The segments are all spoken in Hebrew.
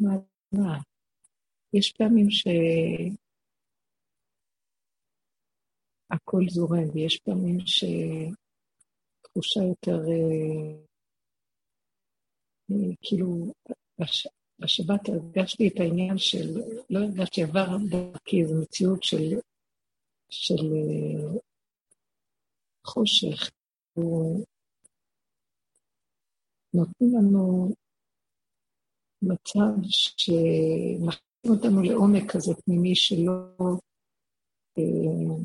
מהתנועה. יש פעמים שהכל זורם, ויש פעמים שתחושה יותר, אה, אה, כאילו, בשבת הרגשתי את העניין של, לא הרגשתי, עבר דרכי איזו מציאות של, של אה, חושך. נותנים לנו מצב שמכניסים אותנו לעומק כזה פנימי שלא... אה,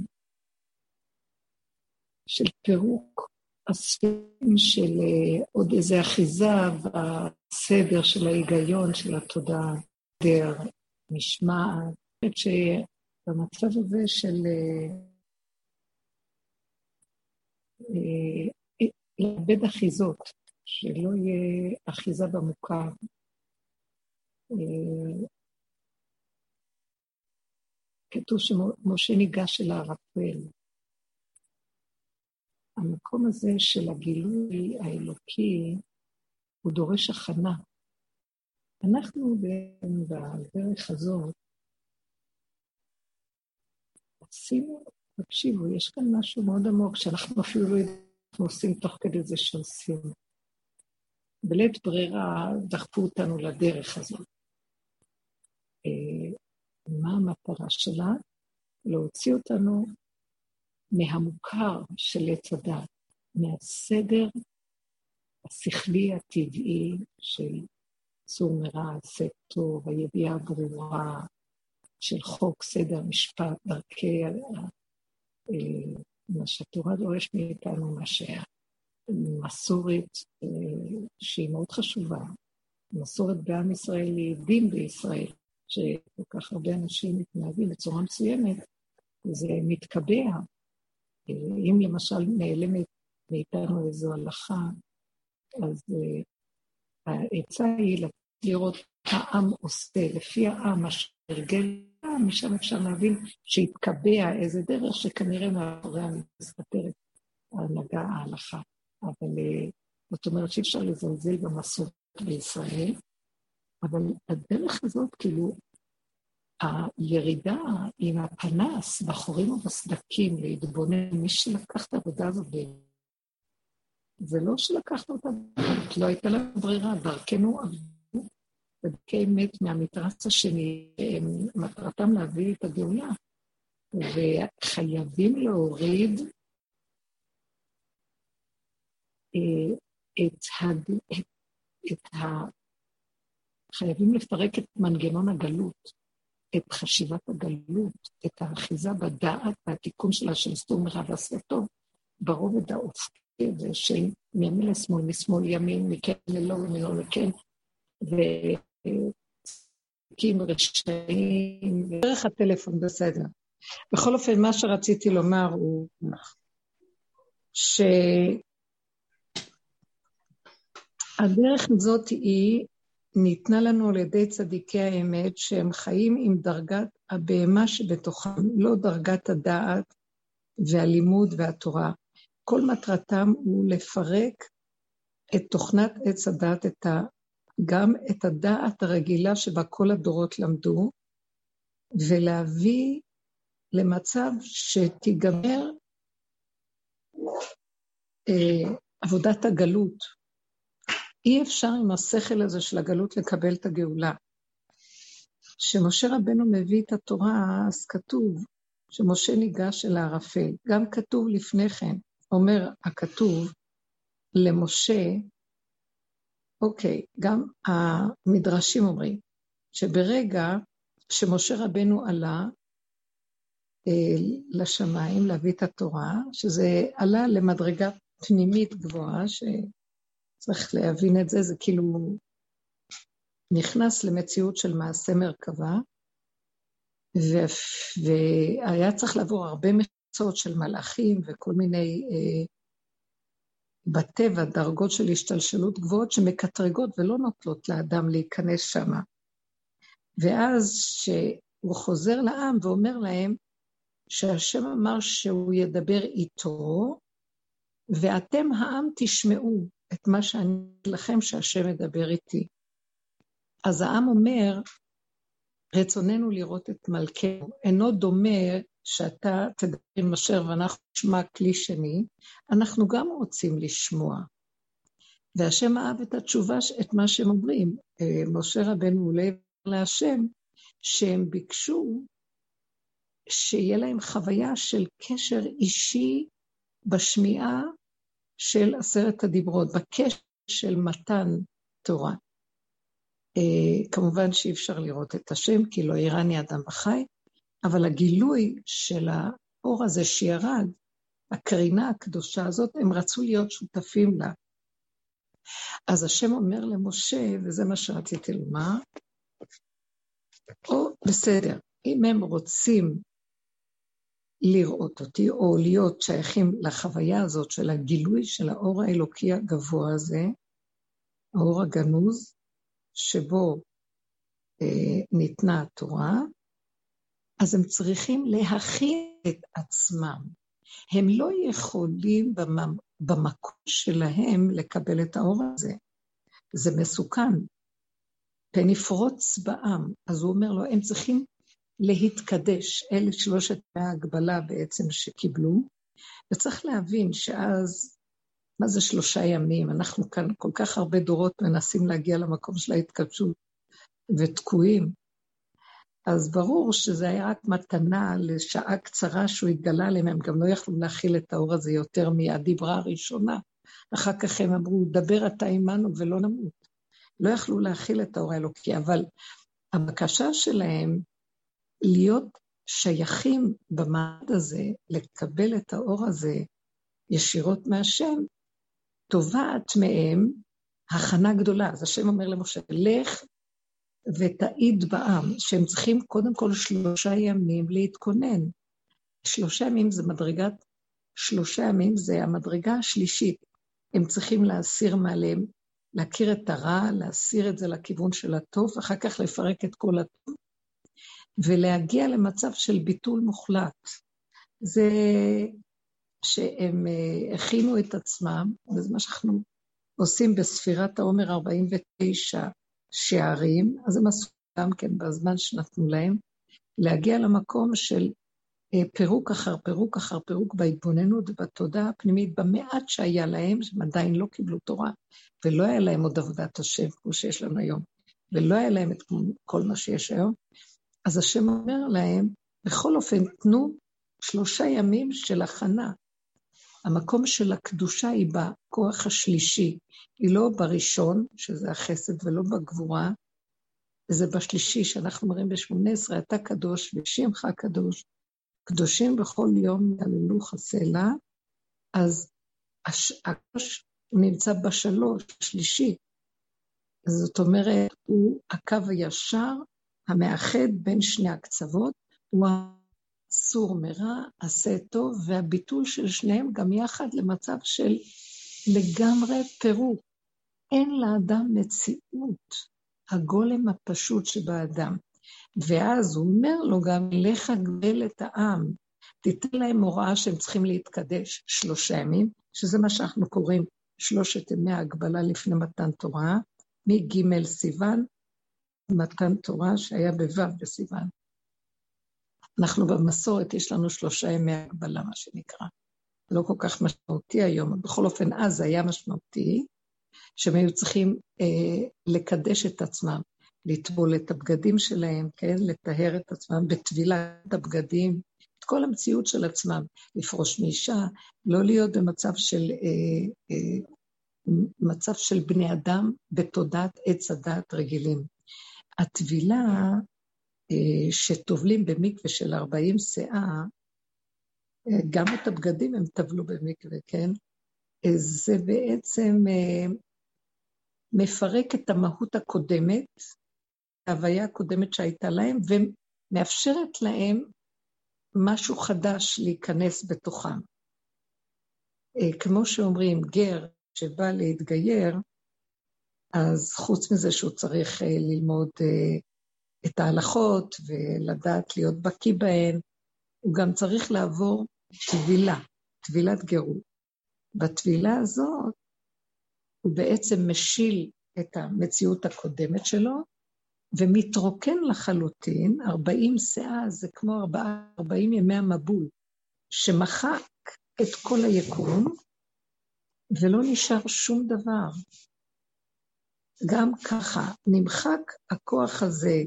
של פירוק הספרים של אה, עוד איזו אחיזה בסדר של ההיגיון של התודעה, דר, משמעת. אני חושבת שבמצב הזה של אה, לאבד אחיזות, שלא יהיה אחיזה במוכר. אה, כתוב שמשה ניגש אל הערפל. המקום הזה של הגילוי האלוקי, הוא דורש הכנה. אנחנו בדרך הזאת עשינו, תקשיבו, יש כאן משהו מאוד עמוק, שאנחנו אפילו לא יודעים עושים תוך כדי זה שעושים. בלית ברירה דחפו אותנו לדרך הזאת. אה, מה המטרה שלה? להוציא אותנו מהמוכר של עץ הדת, מהסדר השכלי הטבעי של צור מרע, עשה טוב, הידיעה הברורה של חוק, סדר, משפט, דרכי, אה, מה שהתורה דורש מאיתנו, מה שהמסורת, אה, שהיא מאוד חשובה, מסורת בעם ישראל דין בישראל, שכל כך הרבה אנשים מתנהגים בצורה מסוימת, זה מתקבע. אם למשל נעלמת מאיתנו איזו הלכה, אז uh, העצה היא לראות העם עושה, לפי העם, אשר הרגל העם, משם אפשר להבין שהתקבע איזה דרך שכנראה מאחוריה מסתתרת ההנהגה ההלכה. אבל uh, זאת אומרת שאי אפשר לזלזל במסורת בישראל, אבל הדרך הזאת, כאילו, הירידה עם הפנס בחורים ובסדקים להתבונן, מי שלקח את העבודה הזאת, זה לא שלקחנו אותה, לא הייתה לה ברירה, דרכנו עבדו בדקי אמת מהמתרס השני, מטרתם להביא את הגאולה, וחייבים להוריד אה, את, הד... את, את ה... חייבים לפרק את מנגנון הגלות. את חשיבת הגלות, את האחיזה בדעת והתיקון שלה של סתום מרע ועשה טוב, ברובד האופקי הזה של מימין לשמאל, משמאל ימין, מכן ללא ומלא לכן, ותיקים רשעים. דרך הטלפון, בסדר. בכל אופן, מה שרציתי לומר הוא שהדרך הזאת היא ניתנה לנו על ידי צדיקי האמת, שהם חיים עם דרגת הבהמה שבתוכם, לא דרגת הדעת והלימוד והתורה. כל מטרתם הוא לפרק את תוכנת עץ הדעת, את ה, גם את הדעת הרגילה שבה כל הדורות למדו, ולהביא למצב שתיגמר אה, עבודת הגלות, אי אפשר עם השכל הזה של הגלות לקבל את הגאולה. כשמשה רבנו מביא את התורה, אז כתוב שמשה ניגש אל הערפל. גם כתוב לפני כן, אומר הכתוב למשה, אוקיי, גם המדרשים אומרים שברגע שמשה רבנו עלה אה, לשמיים להביא את התורה, שזה עלה למדרגה פנימית גבוהה, ש... צריך להבין את זה, זה כאילו נכנס למציאות של מעשה מרכבה, ו- והיה צריך לעבור הרבה מחיצות של מלאכים וכל מיני, אה, בטבע, דרגות של השתלשלות גבוהות שמקטרגות ולא נוטלות לאדם להיכנס שם. ואז שהוא חוזר לעם ואומר להם שהשם אמר שהוא ידבר איתו, ואתם העם תשמעו, את מה שאני אגיד לכם שהשם מדבר איתי. אז העם אומר, רצוננו לראות את מלכנו, אינו דומה שאתה תדבר עם אשר ואנחנו נשמע כלי שני, אנחנו גם רוצים לשמוע. והשם אהב את התשובה, את מה שהם אומרים. אה, משה רבנו עולה להשם, שהם ביקשו שיהיה להם חוויה של קשר אישי בשמיעה של עשרת הדיברות, בקשר של מתן תורה. Uh, כמובן שאי אפשר לראות את השם, כי לא איראני אדם בחי, אבל הגילוי של האור הזה שירד, הקרינה הקדושה הזאת, הם רצו להיות שותפים לה. אז השם אומר למשה, וזה מה שרציתי לומר, או בסדר, אם הם רוצים לראות אותי, או להיות שייכים לחוויה הזאת של הגילוי של האור האלוקי הגבוה הזה, האור הגנוז, שבו אה, ניתנה התורה, אז הם צריכים להכין את עצמם. הם לא יכולים במקום שלהם לקבל את האור הזה. זה מסוכן. פן יפרוץ בעם. אז הוא אומר לו, הם צריכים להתקדש. אלה שלושת ההגבלה בעצם שקיבלו. וצריך להבין שאז, מה זה שלושה ימים? אנחנו כאן כל כך הרבה דורות מנסים להגיע למקום של ההתקדשות ותקועים. אז ברור שזה היה רק מתנה לשעה קצרה שהוא התגלה להם, הם גם לא יכלו להכיל את האור הזה יותר מהדיברה הראשונה. אחר כך הם אמרו, דבר אתה עמנו ולא נמות. לא יכלו להכיל את האור האלוקי, אבל הבקשה שלהם להיות שייכים במעמד הזה, לקבל את האור הזה ישירות מהשם, תובעת מהם הכנה גדולה. אז השם אומר למשה, לך ותעיד בעם שהם צריכים קודם כל שלושה ימים להתכונן. שלושה ימים זה מדרגת, שלושה ימים זה המדרגה השלישית. הם צריכים להסיר מעליהם, להכיר את הרע, להסיר את זה לכיוון של הטוב, אחר כך לפרק את כל הטוב, ולהגיע למצב של ביטול מוחלט. זה שהם אה, הכינו את עצמם, וזה מה שאנחנו עושים בספירת העומר 49, שערים, אז הם עשו גם כן בזמן שנתנו להם, להגיע למקום של אה, פירוק אחר פירוק אחר פירוק בהתבוננות ובתודעה הפנימית, במעט שהיה להם, שהם עדיין לא קיבלו תורה, ולא היה להם עוד עבודת השם כמו שיש לנו היום, ולא היה להם את כל מה שיש היום, אז השם אומר להם, בכל אופן, תנו שלושה ימים של הכנה. המקום של הקדושה היא בכוח השלישי, היא לא בראשון, שזה החסד, ולא בגבורה, וזה בשלישי, שאנחנו אומרים ב-18, אתה קדוש ושמך קדוש, קדושים בכל יום יעללו חסלה, אז הקדוש נמצא בשלוש, שלישי. זאת אומרת, הוא הקו הישר המאחד בין שני הקצוות, הוא הסור מרע, עשה טוב, והביטול של שניהם גם יחד למצב של לגמרי פירוק. אין לאדם מציאות, הגולם הפשוט שבאדם. ואז הוא אומר לו גם, לך גבל את העם, תיתן להם הוראה שהם צריכים להתקדש שלושה ימים, שזה מה שאנחנו קוראים שלושת ימי ההגבלה לפני מתן תורה, מג' סיוון, מתן תורה שהיה בו' בסיוון. אנחנו במסורת, יש לנו שלושה ימי הגבלה, מה שנקרא. לא כל כך משמעותי היום, בכל אופן אז היה משמעותי, שהם היו צריכים אה, לקדש את עצמם, לטבול את הבגדים שלהם, כן? לטהר את עצמם בטבילת הבגדים, את כל המציאות של עצמם, לפרוש מאישה, לא להיות במצב של, אה, אה, מצב של בני אדם בתודעת עץ הדת רגילים. הטבילה אה, שטובלים במקווה של 40 שאה, אה, גם את הבגדים הם טבלו במקווה, כן? אה, זה בעצם מפרק את המהות הקודמת, ההוויה הקודמת שהייתה להם, ומאפשרת להם משהו חדש להיכנס בתוכם. כמו שאומרים, גר שבא להתגייר, אז חוץ מזה שהוא צריך ללמוד את ההלכות ולדעת להיות בקיא בהן, הוא גם צריך לעבור טבילה, טבילת גירות. בטבילה הזאת הוא בעצם משיל את המציאות הקודמת שלו, ומתרוקן לחלוטין, 40 שאה זה כמו 40 ימי המבול, שמחק את כל היקום, ולא נשאר שום דבר. גם ככה נמחק הכוח הזה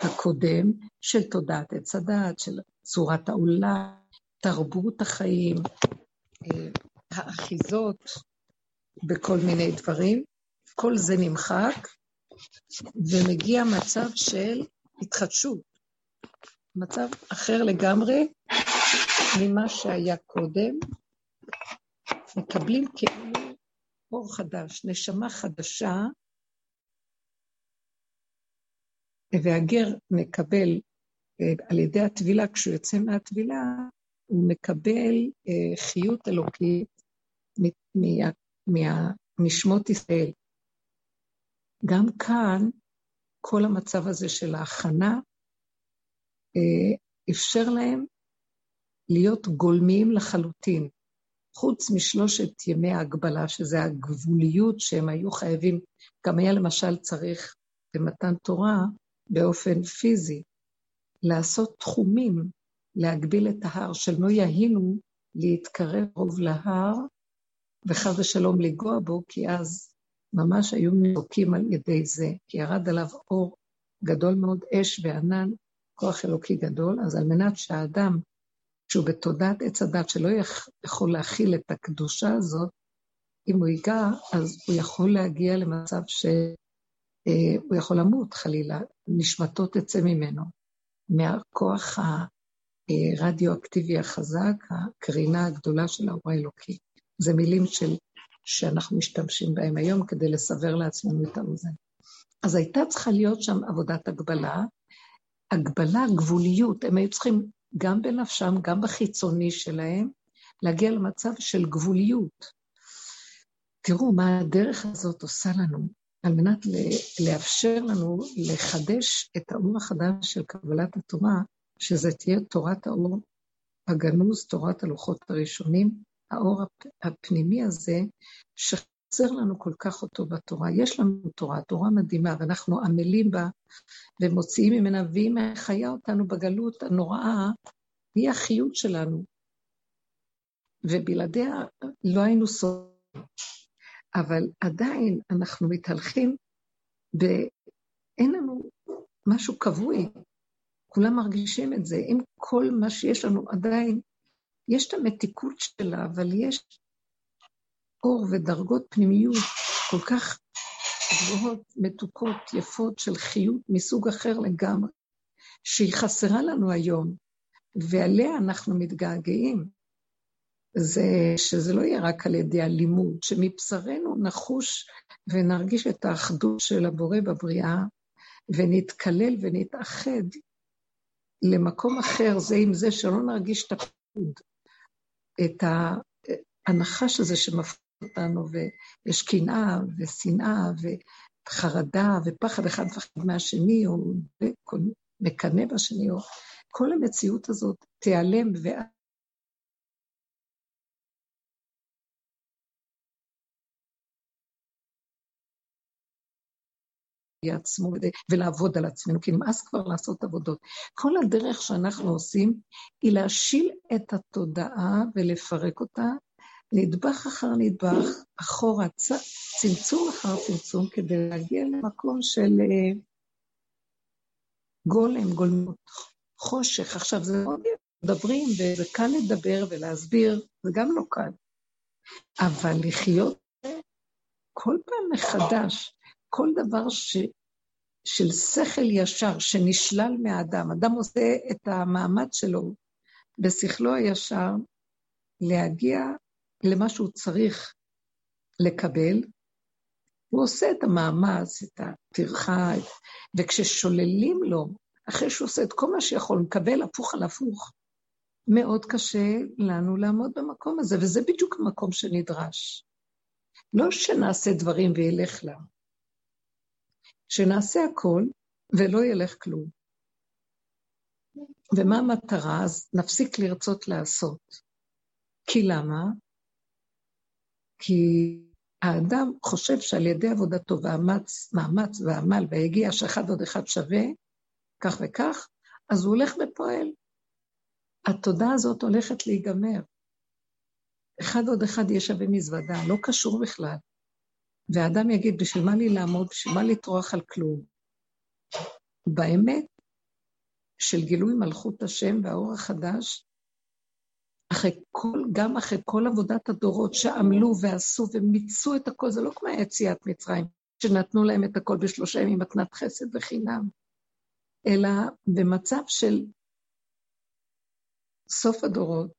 הקודם של תודעת עץ הדעת, של צורת העולם, תרבות החיים, אה, האחיזות בכל מיני דברים, כל זה נמחק, ומגיע מצב של התחדשות, מצב אחר לגמרי ממה שהיה קודם, מקבלים כאילו אור חדש, נשמה חדשה, והגר מקבל אה, על ידי הטבילה, כשהוא יוצא מהטבילה, הוא מקבל אה, חיות אלוקית מנשמות ישראל. גם כאן, כל המצב הזה של ההכנה אה, אפשר להם להיות גולמיים לחלוטין. חוץ משלושת ימי ההגבלה, שזה הגבוליות שהם היו חייבים, גם היה למשל צריך במתן תורה באופן פיזי, לעשות תחומים, להגביל את ההר, שלא יהינו להתקרב רוב להר, וחס ושלום לגוע בו, כי אז ממש היו נזוקים על ידי זה, כי ירד עליו אור גדול מאוד, אש וענן, כוח אלוקי גדול, אז על מנת שהאדם, שהוא בתודעת עץ הדת, שלא יכול להכיל את הקדושה הזאת, אם הוא ייגע, אז הוא יכול להגיע למצב שהוא אה, יכול למות חלילה, נשמתו תצא ממנו, מהכוח הרדיואקטיבי החזק, הקרינה הגדולה של האור האלוקי. זה מילים של שאנחנו משתמשים בהם היום כדי לסבר לעצמנו את האוזן. אז הייתה צריכה להיות שם עבודת הגבלה, הגבלה, גבוליות, הם היו צריכים גם בנפשם, גם בחיצוני שלהם, להגיע למצב של גבוליות. תראו מה הדרך הזאת עושה לנו, על מנת לאפשר לנו לחדש את האור החדש של קבלת התורה, שזה תהיה תורת האור הגנוז, תורת הלוחות הראשונים, האור הפנימי הזה, שחסר לנו כל כך אותו בתורה. יש לנו תורה, תורה מדהימה, ואנחנו עמלים בה ומוציאים ממנה, והיא מחיה אותנו בגלות הנוראה, היא החיות שלנו. ובלעדיה לא היינו סובבים. אבל עדיין אנחנו מתהלכים, ואין לנו משהו כבוי. כולם מרגישים את זה. אם כל מה שיש לנו עדיין יש את המתיקות שלה, אבל יש אור ודרגות פנימיות כל כך גבוהות, מתוקות, יפות, של חיות מסוג אחר לגמרי, שהיא חסרה לנו היום, ועליה אנחנו מתגעגעים. זה שזה לא יהיה רק על ידי הלימוד, שמבשרנו נחוש ונרגיש את האחדות של הבורא בבריאה, ונתקלל ונתאחד למקום אחר זה עם זה, שלא נרגיש את הפוד, את הנחש הזה שמפחיד אותנו, ויש קנאה ושנאה וחרדה ופחד אחד מפחד מהשני, או מקנא בשני, או כל המציאות הזאת תיעלם ואז עצמו ולעבוד על עצמנו, כי נמאס כבר לעשות עבודות. כל הדרך שאנחנו עושים היא להשיל את התודעה ולפרק אותה נדבך אחר נדבך, אחורה, צמצום אחר צמצום, כדי להגיע למקום של אה, גולם, גולמות, חושך. עכשיו, זה מאוד מדברים, וזה קל לדבר ולהסביר, זה גם לא קל. אבל לחיות כל פעם מחדש, כל דבר ש, של שכל ישר שנשלל מהאדם, אדם עושה את המאמץ שלו בשכלו הישר להגיע למה שהוא צריך לקבל, הוא עושה את המאמץ, את הטרחה, וכששוללים לו, אחרי שהוא עושה את כל מה שיכול, מקבל הפוך על הפוך, מאוד קשה לנו לעמוד במקום הזה, וזה בדיוק המקום שנדרש. לא שנעשה דברים וילך לה, שנעשה הכל ולא ילך כלום. ומה המטרה? אז נפסיק לרצות לעשות. כי למה? כי האדם חושב שעל ידי עבודתו ואמץ, מאמץ ועמל והגיע שאחד עוד אחד שווה, כך וכך, אז הוא הולך ופועל. התודעה הזאת הולכת להיגמר. אחד עוד אחד יהיה שווה מזוודה, לא קשור בכלל. והאדם יגיד, בשביל מה לי לעמוד, בשביל מה לטרוח על כלום? באמת של גילוי מלכות השם והאור החדש, אחרי כל, גם אחרי כל עבודת הדורות שעמלו ועשו ומיצו את הכל, זה לא כמו יציאת מצרים, שנתנו להם את הכל בשלושה ימים מתנת חסד וחינם, אלא במצב של סוף הדורות,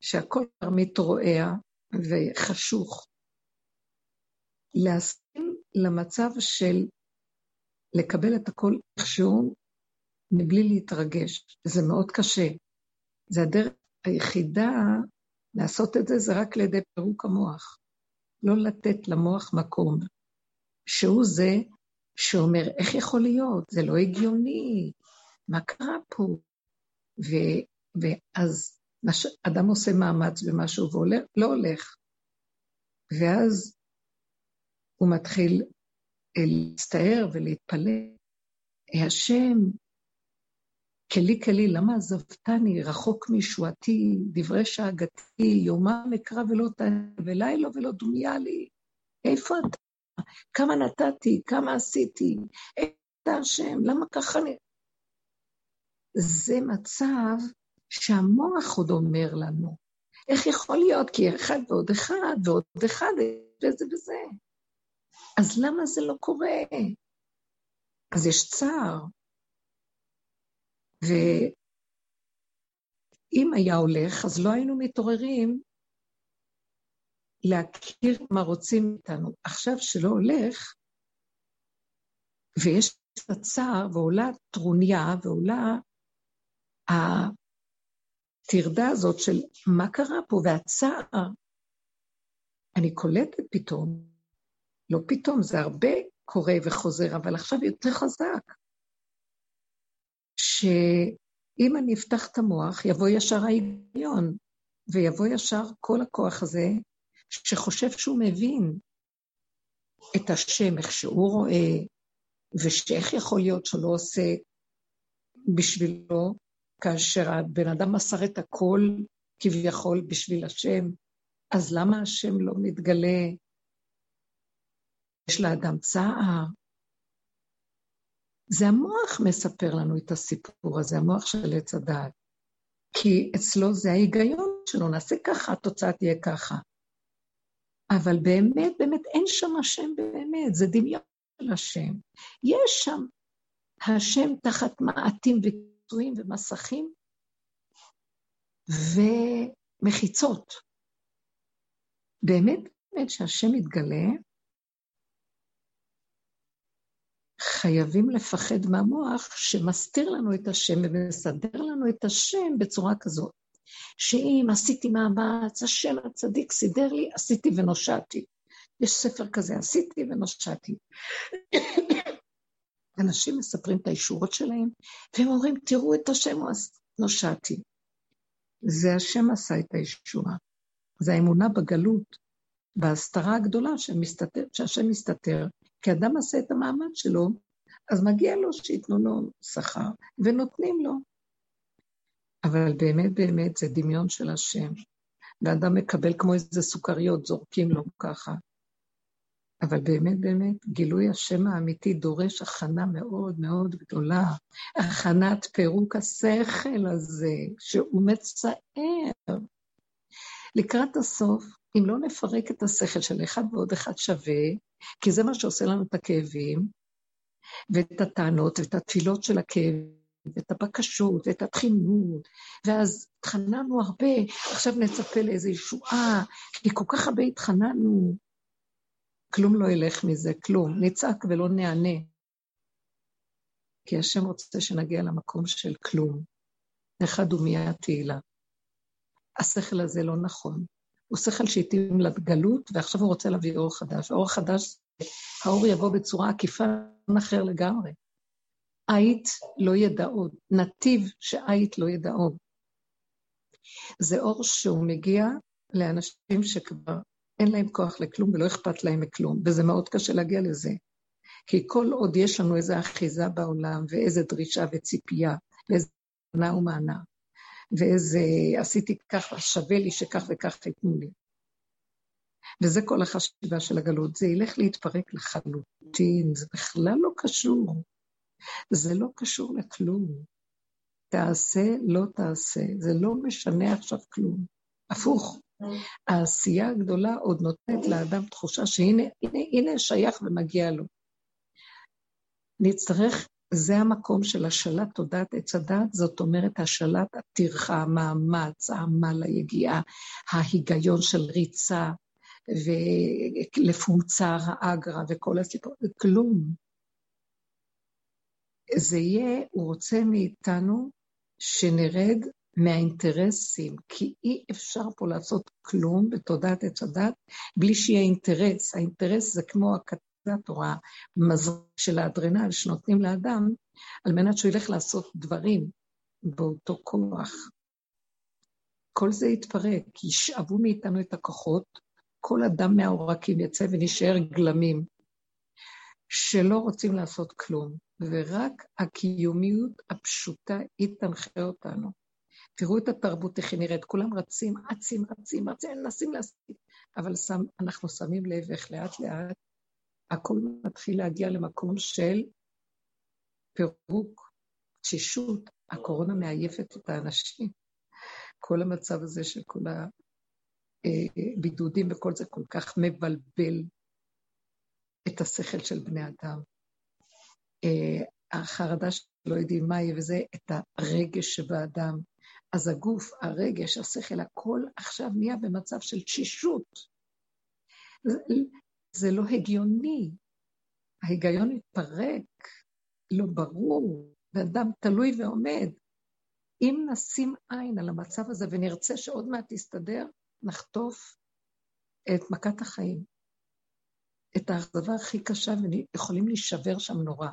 שהכל כבר מתרועע וחשוך, להסכים למצב של לקבל את הכל איכשהו מבלי להתרגש. זה מאוד קשה. זה הדרך היחידה לעשות את זה, זה רק לידי פירוק המוח. לא לתת למוח מקום, שהוא זה שאומר, איך יכול להיות? זה לא הגיוני, מה קרה פה? ו, ואז אדם עושה מאמץ במשהו והולך, לא הולך. ואז הוא מתחיל להצטער ולהתפלל. השם, כלי כלי, למה עזבתני, רחוק מישועתי, דברי שאגתי, יומם אקרא ולא תענה, ולילה ולא דומיה לי. איפה אתה? כמה נתתי, כמה עשיתי, איפה אתה השם, למה ככה אני... זה מצב שהמוח עוד אומר לנו. איך יכול להיות? כי אחד ועוד אחד ועוד אחד, וזה וזה. אז למה זה לא קורה? אז יש צער. ואם היה הולך, אז לא היינו מתעוררים להכיר מה רוצים מאיתנו. עכשיו שלא הולך, ויש את הצער, ועולה טרוניה, ועולה הטרדה הזאת של מה קרה פה, והצער, אני קולטת פתאום, לא פתאום, זה הרבה קורה וחוזר, אבל עכשיו יותר חזק. שאם אני אפתח את המוח, יבוא ישר ההיגיון, ויבוא ישר כל הכוח הזה, שחושב שהוא מבין את השם, איך שהוא רואה, ושאיך יכול להיות שהוא לא עושה בשבילו, כאשר הבן אדם מסר את הכל כביכול בשביל השם, אז למה השם לא מתגלה? יש לאדם צער, זה המוח מספר לנו את הסיפור הזה, המוח של עץ הדעת. כי אצלו זה ההיגיון שלו, נעשה ככה, התוצאה תהיה ככה. אבל באמת, באמת אין שם השם באמת, זה דמיון של השם. יש שם השם תחת מעטים וקיצויים ומסכים ומחיצות. באמת, באמת שהשם מתגלה, חייבים לפחד מהמוח שמסתיר לנו את השם ומסדר לנו את השם בצורה כזאת, שאם עשיתי מאמץ, השם הצדיק סידר לי, עשיתי ונושעתי. יש ספר כזה, עשיתי ונושעתי. אנשים מספרים את הישורות שלהם, והם אומרים, תראו את השם, נושעתי. זה השם עשה את הישועה. זה האמונה בגלות, בהסתרה הגדולה שהשם מסתתר, כי אדם עשה את המאמץ שלו, אז מגיע לו שייתנו לו שכר, ונותנים לו. אבל באמת באמת זה דמיון של השם. ואדם מקבל כמו איזה סוכריות, זורקים לו ככה. אבל באמת באמת, גילוי השם האמיתי דורש הכנה מאוד מאוד גדולה. הכנת פירוק השכל הזה, שהוא מצער. לקראת הסוף, אם לא נפרק את השכל של אחד ועוד אחד שווה, כי זה מה שעושה לנו את הכאבים, ואת הטענות, ואת התפילות של הכאב, ואת הבקשות, ואת התחינות, ואז התחננו הרבה, עכשיו נצפה לאיזו ישועה, כי כל כך הרבה התחננו. כלום לא ילך מזה, כלום. נצעק ולא נענה. כי השם רוצה שנגיע למקום של כלום. אחד הוא מיד תהילה. השכל הזה לא נכון. הוא שכל שהתאים לגלות, ועכשיו הוא רוצה להביא אור חדש. אור חדש, האור יבוא בצורה עקיפה אחר לגמרי. עית לא ידע עוד, נתיב שעית לא ידע עוד. זה אור שהוא מגיע לאנשים שכבר אין להם כוח לכלום ולא אכפת להם מכלום, וזה מאוד קשה להגיע לזה. כי כל עוד יש לנו איזו אחיזה בעולם, ואיזו דרישה וציפייה, ואיזו ענה ומענה, ואיזה עשיתי ככה, שווה לי שכך וכך ייתנו לי. וזה כל החשיבה של הגלות, זה ילך להתפרק לחלוטין, זה בכלל לא קשור. זה לא קשור לכלום. תעשה, לא תעשה, זה לא משנה עכשיו כלום. הפוך, העשייה הגדולה עוד נותנת לאדם תחושה שהנה, הנה, הנה שייך ומגיע לו. נצטרך, זה המקום של השלט תודעת עץ הדת, זאת אומרת השלט הטרחה, המאמץ, העמל, היגיעה, ההיגיון של ריצה, ולפומצר האגרה וכל הסיפור, כלום. זה יהיה, הוא רוצה מאיתנו שנרד מהאינטרסים, כי אי אפשר פה לעשות כלום בתודעת עץ הדת בלי שיהיה אינטרס. האינטרס זה כמו הקטליזטור, המזרק של האדרנל שנותנים לאדם, על מנת שהוא ילך לעשות דברים באותו כוח. כל זה יתפרק, ישאבו מאיתנו את הכוחות, כל אדם מהעורקים יצא ונשאר גלמים, שלא רוצים לעשות כלום, ורק הקיומיות הפשוטה היא תנחה אותנו. תראו את התרבות, איך היא נראית, כולם רצים, אצים, רצים, רצים, מנסים להספיק, אבל שם, אנחנו שמים לב איך לאט לאט הכל מתחיל להגיע למקום של פירוק, תשישות, הקורונה מעייפת את האנשים. כל המצב הזה של כל הבידודים וכל זה כל כך מבלבל את השכל של בני אדם. אה, החרדה שלא יודעים מה יהיה, וזה את הרגש שבאדם. אז הגוף, הרגש, השכל, הכל עכשיו נהיה במצב של תשישות. זה, לא הגיוני. ההיגיון מתפרק, לא ברור, ואדם תלוי ועומד. אם נשים עין על המצב הזה ונרצה שעוד מעט יסתדר, נחטוף את מכת החיים. את האכזבה הכי קשה, ויכולים להישבר שם נורא.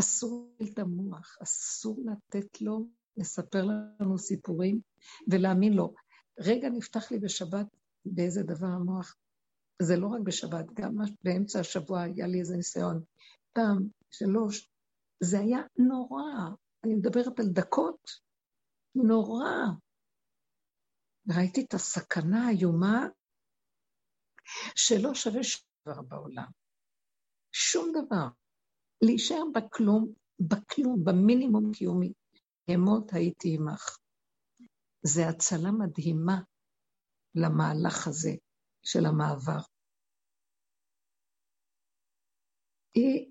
אסור את המוח, אסור לתת לו לספר לנו סיפורים ולהאמין לו. רגע נפתח לי בשבת באיזה דבר המוח. זה לא רק בשבת, גם באמצע השבוע היה לי איזה ניסיון. פעם, שלוש, זה היה נורא. אני מדברת על דקות, נורא. ראיתי את הסכנה האיומה שלא שווה שום דבר בעולם. שום דבר. להישאר בכלום, בכלום, במינימום קיומי. אמות הייתי עמך. זה הצלה מדהימה למהלך הזה של המעבר. היא,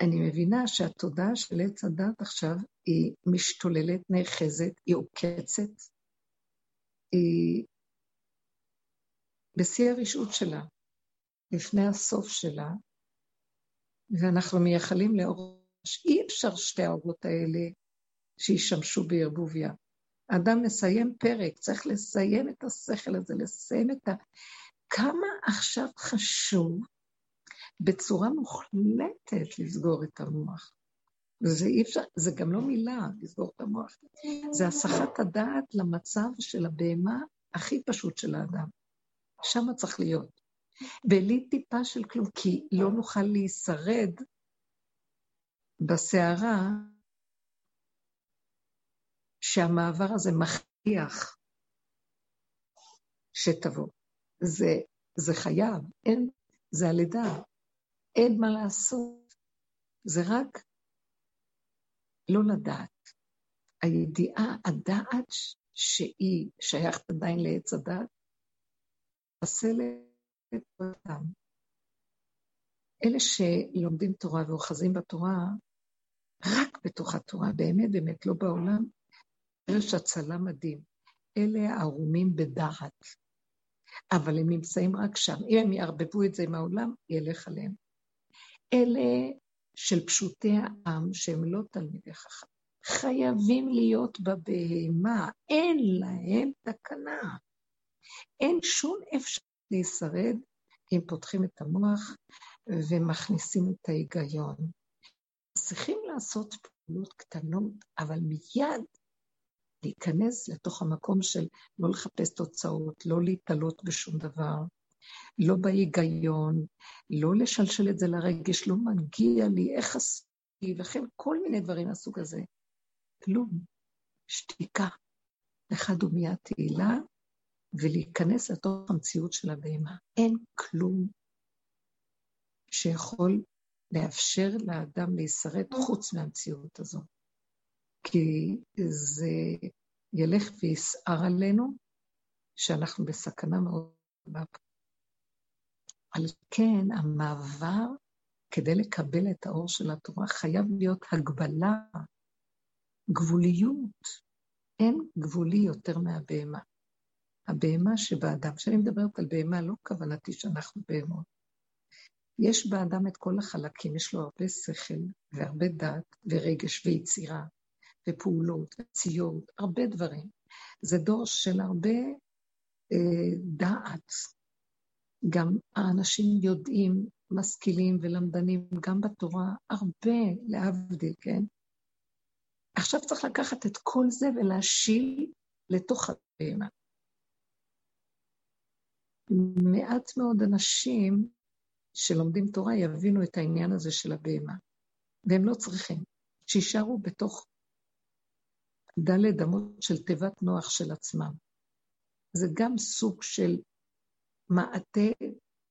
אני מבינה שהתודעה של עץ הדת עכשיו היא משתוללת, נאחזת, היא עוקצת, היא בשיא הרשעות שלה, לפני הסוף שלה, ואנחנו מייחלים לאור, אי אפשר שתי האורות האלה שישמשו בערבוביה. האדם מסיים פרק, צריך לסיים את השכל הזה, לסיים את ה... כמה עכשיו חשוב בצורה מוחלטת לסגור את המוח. זה אי אפשר, זה גם לא מילה, לסגור את המוח. זה הסחת הדעת למצב של הבהמה הכי פשוט של האדם. שם צריך להיות. בלי טיפה של כלום, כי לא נוכל להישרד בסערה שהמעבר הזה מכריח שתבוא. זה, זה חייב, אין, זה הלידה, אין מה לעשות. זה רק לא לדעת. הידיעה, הדעת שהיא שייכת עדיין לעץ הדת, את אותם. אלה שלומדים תורה ואוחזים בתורה, רק בתוך התורה, באמת באמת, לא בעולם, יש הצלה מדהים. אלה הערומים בדעת, אבל הם נמצאים רק שם. אם הם יערבבו את זה עם העולם, ילך עליהם. אלה של פשוטי העם, שהם לא תלמידי חכם, חייבים להיות בבהמה, אין להם תקנה. אין שום אפשרות להישרד אם פותחים את המוח ומכניסים את ההיגיון. צריכים לעשות פעולות קטנות, אבל מיד להיכנס לתוך המקום של לא לחפש תוצאות, לא להתעלות בשום דבר, לא בהיגיון, לא לשלשל את זה לרגש, לא מגיע לי, איך עשיתי, וכן כל מיני דברים מהסוג הזה. כלום. שתיקה. אחד ומיד תהילה, ולהיכנס לתוך המציאות של הבהמה. אין כלום שיכול לאפשר לאדם להישרד חוץ מהמציאות הזו. כי זה ילך ויסער עלינו, שאנחנו בסכנה מאוד גדולה. על כן, המעבר, כדי לקבל את האור של התורה, חייב להיות הגבלה, גבוליות. אין גבולי יותר מהבהמה. הבהמה שבאדם, כשאני מדברת על בהמה, לא כוונתי שאנחנו בהמות. יש באדם את כל החלקים, יש לו הרבה שכל והרבה דעת ורגש ויצירה ופעולות וציות, הרבה דברים. זה דור של הרבה אה, דעת. גם האנשים יודעים, משכילים ולמדנים, גם בתורה, הרבה להבדיל, כן? עכשיו צריך לקחת את כל זה ולהשיל לתוך הבהמה. מעט מאוד אנשים שלומדים תורה יבינו את העניין הזה של הבהמה, והם לא צריכים, שישארו בתוך דלת אמות של תיבת נוח של עצמם. זה גם סוג של מעטה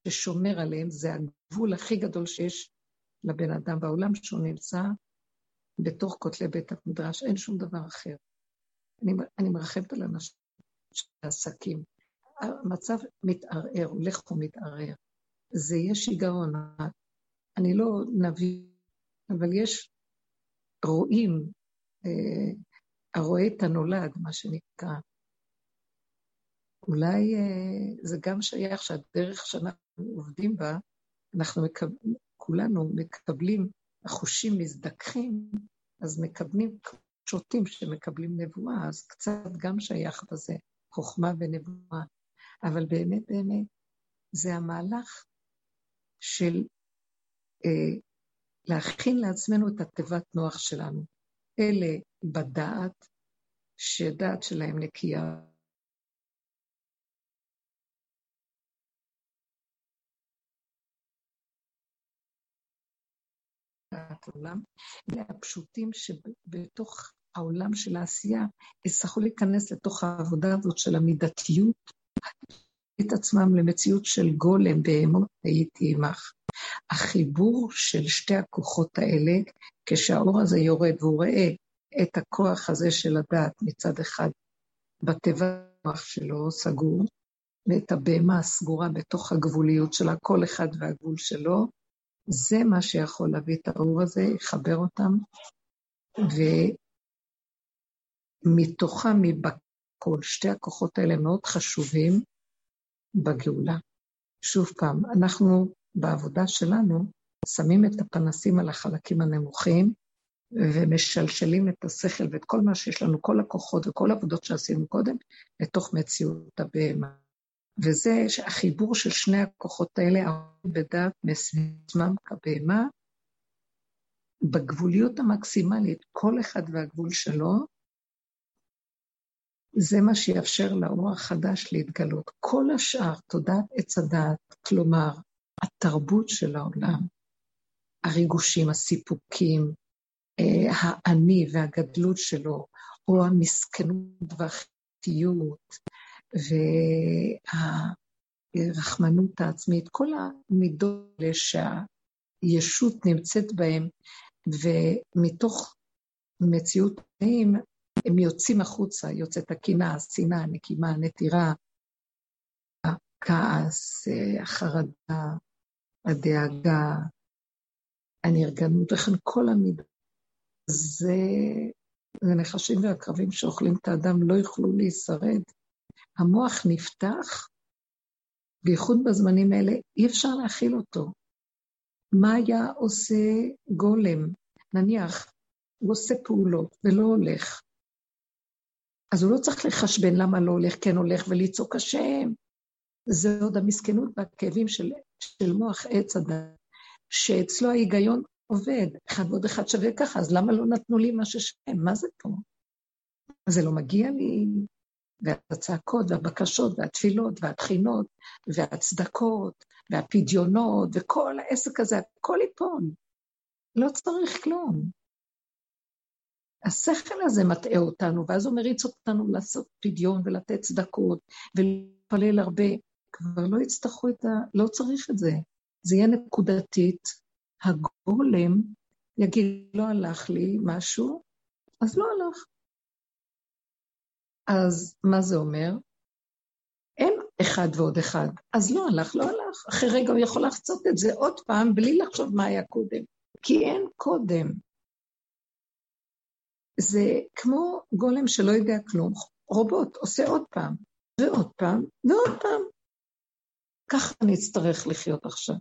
ששומר עליהם, זה הגבול הכי גדול שיש לבן אדם בעולם שהוא נמצא בתוך כותלי בית המדרש, אין שום דבר אחר. אני, אני מרחבת על אנשים של עסקים. המצב מתערער, הולך ומתערער. זה יהיה שיגעון. אני לא נביא, אבל יש רואים, אה, הרואה את הנולד, מה שנקרא. אולי אה, זה גם שייך שהדרך שאנחנו עובדים בה, אנחנו מקב... כולנו מקבלים, החושים מזדככים, אז מקבלים שוטים שמקבלים נבואה, אז קצת גם שייך בזה, חוכמה ונבואה. אבל באמת באמת זה המהלך של אה, להכין לעצמנו את התיבת נוח שלנו. אלה בדעת, שדעת שלהם נקייה. העולם, אלה הפשוטים שבתוך העולם של העשייה יצטרכו להיכנס לתוך העבודה הזאת של המידתיות, את עצמם למציאות של גולם בהמות הייתי עמך. החיבור של שתי הכוחות האלה, כשהאור הזה יורד והוא רואה את הכוח הזה של הדעת מצד אחד בתיבה שלו סגור, ואת הבהמה הסגורה בתוך הגבוליות שלה, כל אחד והגבול שלו, זה מה שיכול להביא את האור הזה, יחבר אותם, ומתוכם, מבכל, שתי הכוחות האלה מאוד חשובים בגאולה. שוב פעם, אנחנו בעבודה שלנו שמים את הפנסים על החלקים הנמוכים, ומשלשלים את השכל ואת כל מה שיש לנו, כל הכוחות וכל העבודות שעשינו קודם, לתוך מציאות הבהמה. וזה החיבור של שני הכוחות האלה, בדעת מעצמם כבהמה, בגבוליות המקסימלית, כל אחד והגבול שלו, זה מה שיאפשר לאור החדש להתגלות. כל השאר, תודעת עץ הדעת, כלומר, התרבות של העולם, הריגושים, הסיפוקים, אה, האני והגדלות שלו, או המסכנות והחטיות, והרחמנות העצמית, כל המידות האלה שהישות נמצאת בהן, ומתוך מציאות חיים, הם יוצאים החוצה, יוצאת הקנאה, השנאה, הנקימה, הנטירה, הכעס, החרדה, הדאגה, הנרגנות, וכן כל המידות. זה, זה נחשים ועקרבים שאוכלים את האדם, לא יוכלו להישרד. המוח נפתח, בייחוד בזמנים האלה, אי אפשר להכיל אותו. מה היה עושה גולם? נניח, הוא עושה פעולות ולא הולך. אז הוא לא צריך לחשבן למה לא הולך, כן הולך, ולצעוק השם. זה עוד המסכנות והכאבים של, של מוח עץ הדת, שאצלו ההיגיון עובד, אחד ועוד אחד שווה ככה, אז למה לא נתנו לי מה ששם? מה זה פה? זה לא מגיע לי? והצעקות והבקשות והתפילות והתחינות והצדקות והפדיונות וכל העסק הזה, הכל ייפול. לא צריך כלום. השכל הזה מטעה אותנו, ואז הוא מריץ אותנו לעשות פדיון ולתת צדקות ולהתפלל הרבה. כבר לא יצטרכו את ה... לא צריך את זה. זה יהיה נקודתית. הגולם יגיד, לא הלך לי משהו, אז לא הלך. אז מה זה אומר? אין אחד ועוד אחד. אז לא הלך, לא הלך. אחרי רגע הוא יכול לחצות את זה עוד פעם בלי לחשוב מה היה קודם. כי אין קודם. זה כמו גולם שלא יודע כלום, רובוט עושה עוד פעם, ועוד פעם, ועוד פעם. ככה נצטרך לחיות עכשיו.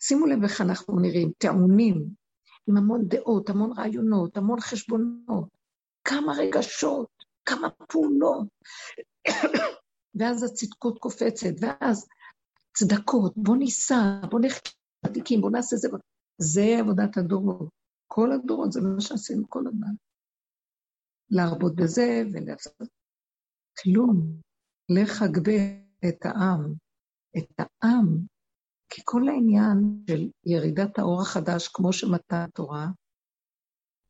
שימו לב איך אנחנו נראים, טעונים, עם המון דעות, המון רעיונות, המון חשבונות, כמה רגשות, כמה פעולות. ואז הצדקות קופצת, ואז צדקות, בוא ניסע, בוא נחכה צדיקים, בוא נעשה זה. זה עבודת הדורות. כל הדורות, זה מה שעשינו כל הזמן. להרבות בזה ולעשות כלום. לך אגבה את העם. את העם, כי כל העניין של ירידת האור החדש, כמו שמתה התורה,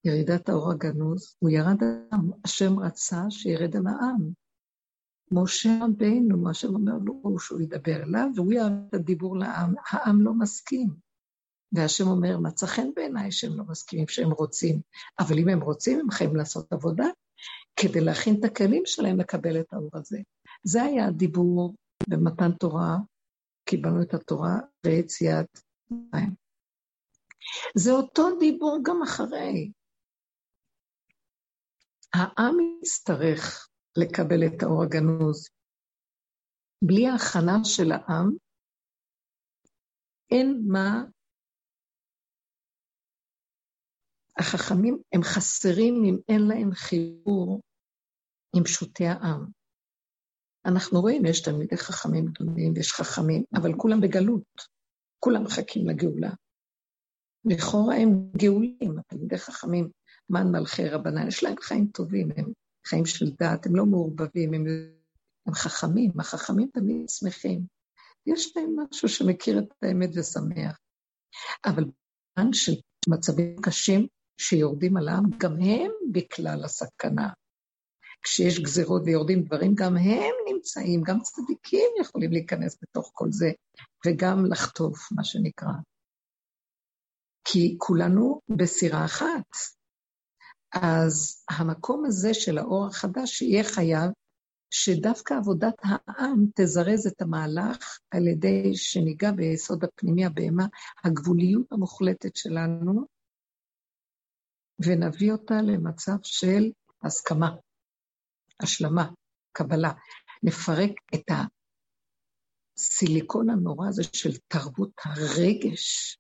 ירידת האור הגנוז, הוא ירד העם. השם רצה שירד על העם. משה רבינו, מה שאומר לו, שהוא ידבר אליו, והוא ירד את הדיבור לעם. העם לא מסכים. והשם אומר, מצא חן בעיניי שהם לא מסכימים, שהם רוצים. אבל אם הם רוצים, הם חייבים לעשות עבודה כדי להכין את הכלים שלהם לקבל את האור הזה. זה היה הדיבור במתן תורה, קיבלנו את התורה ויציאת מים. זה אותו דיבור גם אחרי. העם יצטרך לקבל את האור הגנוז. בלי ההכנה של העם, אין מה החכמים הם חסרים אם אין להם חיבור עם פשוטי העם. אנחנו רואים, יש תלמידי חכמים גדולים ויש חכמים, אבל כולם בגלות. כולם מחכים לגאולה. לכאורה הם גאולים, התלמידי חכמים, מן מלכי רבנן, יש להם חיים טובים, הם חיים של דת, הם לא מעורבבים, הם, הם חכמים, החכמים תמיד שמחים. יש להם משהו שמכיר את האמת ושמח. אבל בזמן של מצבים קשים, שיורדים על העם, גם הם בכלל הסכנה. כשיש גזירות ויורדים דברים, גם הם נמצאים, גם צדיקים יכולים להיכנס בתוך כל זה, וגם לחטוף, מה שנקרא. כי כולנו בסירה אחת. אז המקום הזה של האור החדש יהיה חייב שדווקא עבודת העם תזרז את המהלך על ידי שניגע ביסוד הפנימי הבהמה, הגבוליות המוחלטת שלנו, ונביא אותה למצב של הסכמה, השלמה, קבלה. נפרק את הסיליקון הנורא הזה של תרבות הרגש,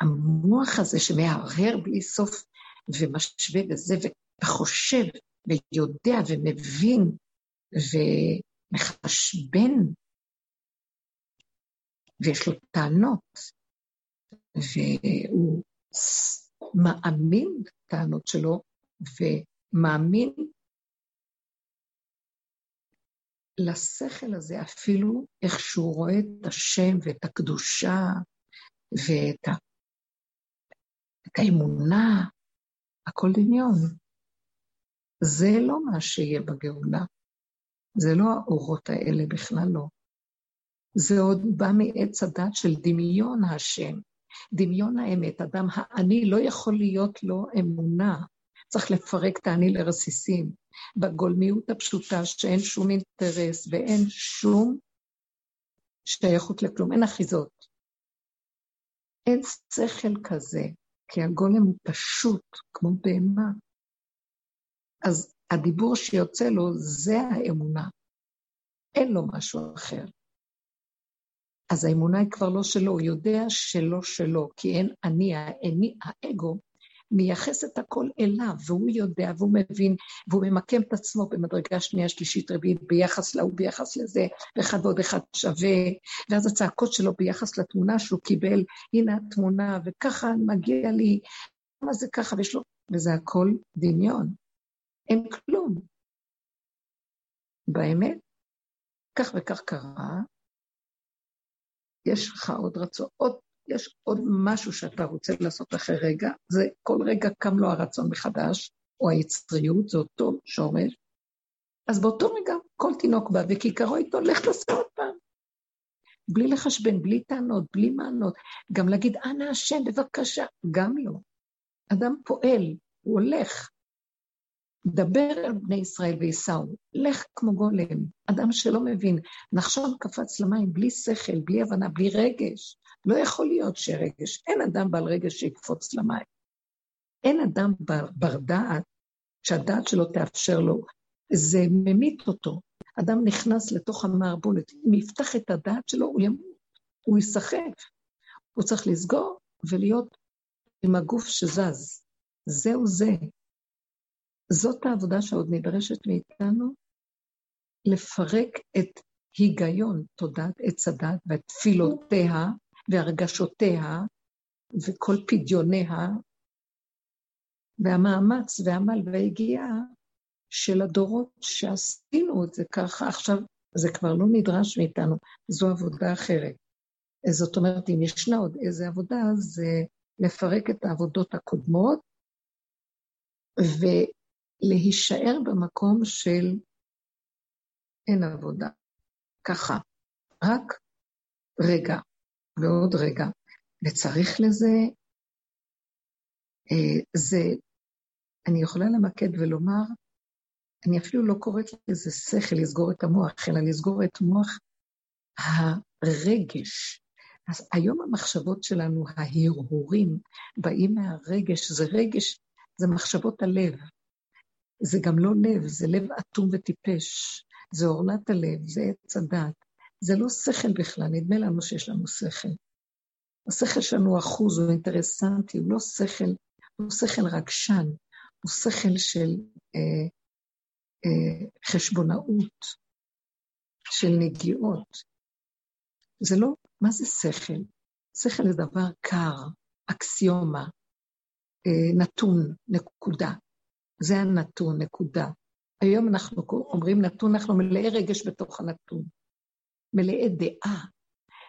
המוח הזה שמהרהר בלי סוף ומשווה וזה, וחושב ויודע ומבין ומחשבן, ויש לו טענות, והוא מאמין בטענות שלו ומאמין לשכל הזה אפילו איך שהוא רואה את השם ואת הקדושה ואת ה... את האמונה, הכל דמיון. זה לא מה שיהיה בגאולה. זה לא האורות האלה, בכלל לא. זה עוד בא מעץ הדת של דמיון השם. דמיון האמת, אדם האני לא יכול להיות לו אמונה. צריך לפרק את האני לרסיסים. בגולמיות הפשוטה שאין שום אינטרס ואין שום שייכות לכלום, אין אחיזות. אין שכל כזה, כי הגולם הוא פשוט, כמו בהמה. אז הדיבור שיוצא לו זה האמונה. אין לו משהו אחר. אז האמונה היא כבר לא שלו, הוא יודע שלא שלו, כי אין אני, האני, האגו, מייחס את הכל אליו, והוא יודע, והוא מבין, והוא ממקם את עצמו במדרגה שנייה, שלישית, רביעית, ביחס להוא, ביחס לזה, ואחד ועוד אחד שווה, ואז הצעקות שלו ביחס לתמונה שהוא קיבל, הנה התמונה, וככה מגיע לי, למה זה ככה, ויש לו, וזה הכל דמיון. אין כלום. באמת, כך וכך קרה, יש לך עוד רצון, עוד, יש עוד משהו שאתה רוצה לעשות אחרי רגע, זה כל רגע קם לו הרצון מחדש, או היצריות, זה אותו שורש. אז באותו רגע כל תינוק בא וכיכרו איתו, לך תעשה עוד פעם. בלי לחשבן, בלי טענות, בלי מענות. גם להגיד, אנא השם, בבקשה, גם לא. אדם פועל, הוא הולך. דבר על בני ישראל וייסעו, לך כמו גולם, אדם שלא מבין, נחשון קפץ למים בלי שכל, בלי הבנה, בלי רגש. לא יכול להיות שרגש, אין אדם בעל רגש שיקפוץ למים. אין אדם בר, בר דעת, שהדעת שלו תאפשר לו, זה ממית אותו. אדם נכנס לתוך המערבולת, אם יפתח את הדעת שלו, הוא ימות, הוא ייסחף. הוא צריך לסגור ולהיות עם הגוף שזז. זהו זה. זאת העבודה שעוד נדרשת מאיתנו, לפרק את היגיון תודעת עץ הדת ותפילותיה והרגשותיה וכל פדיוניה והמאמץ והעמל והיגיעה של הדורות שעשינו את זה ככה, עכשיו זה כבר לא נדרש מאיתנו, זו עבודה אחרת. זאת אומרת, אם ישנה עוד איזה עבודה, זה לפרק את העבודות הקודמות ולהישאר במקום של אין עבודה. ככה, רק רגע ועוד רגע. וצריך לזה, אה, זה, אני יכולה למקד ולומר, אני אפילו לא קוראת לזה שכל לסגור את המוח, אלא לסגור את מוח הרגש. אז היום המחשבות שלנו, ההרהורים, באים מהרגש, זה רגש, זה מחשבות הלב. זה גם לא לב, זה לב אטום וטיפש. זה אורנת הלב, זה עץ הדת. זה לא שכל בכלל, נדמה לנו שיש לנו שכל. השכל שלנו אחוז, הוא אינטרסנטי, הוא לא שכל, הוא שכל רגשן, הוא שכל של אה, אה, חשבונאות, של נגיעות. זה לא, מה זה שכל? שכל זה דבר קר, אקסיומה, אה, נתון, נקודה. זה הנתון, נקודה. היום אנחנו אומרים נתון, אנחנו מלאי רגש בתוך הנתון. מלאי דעה,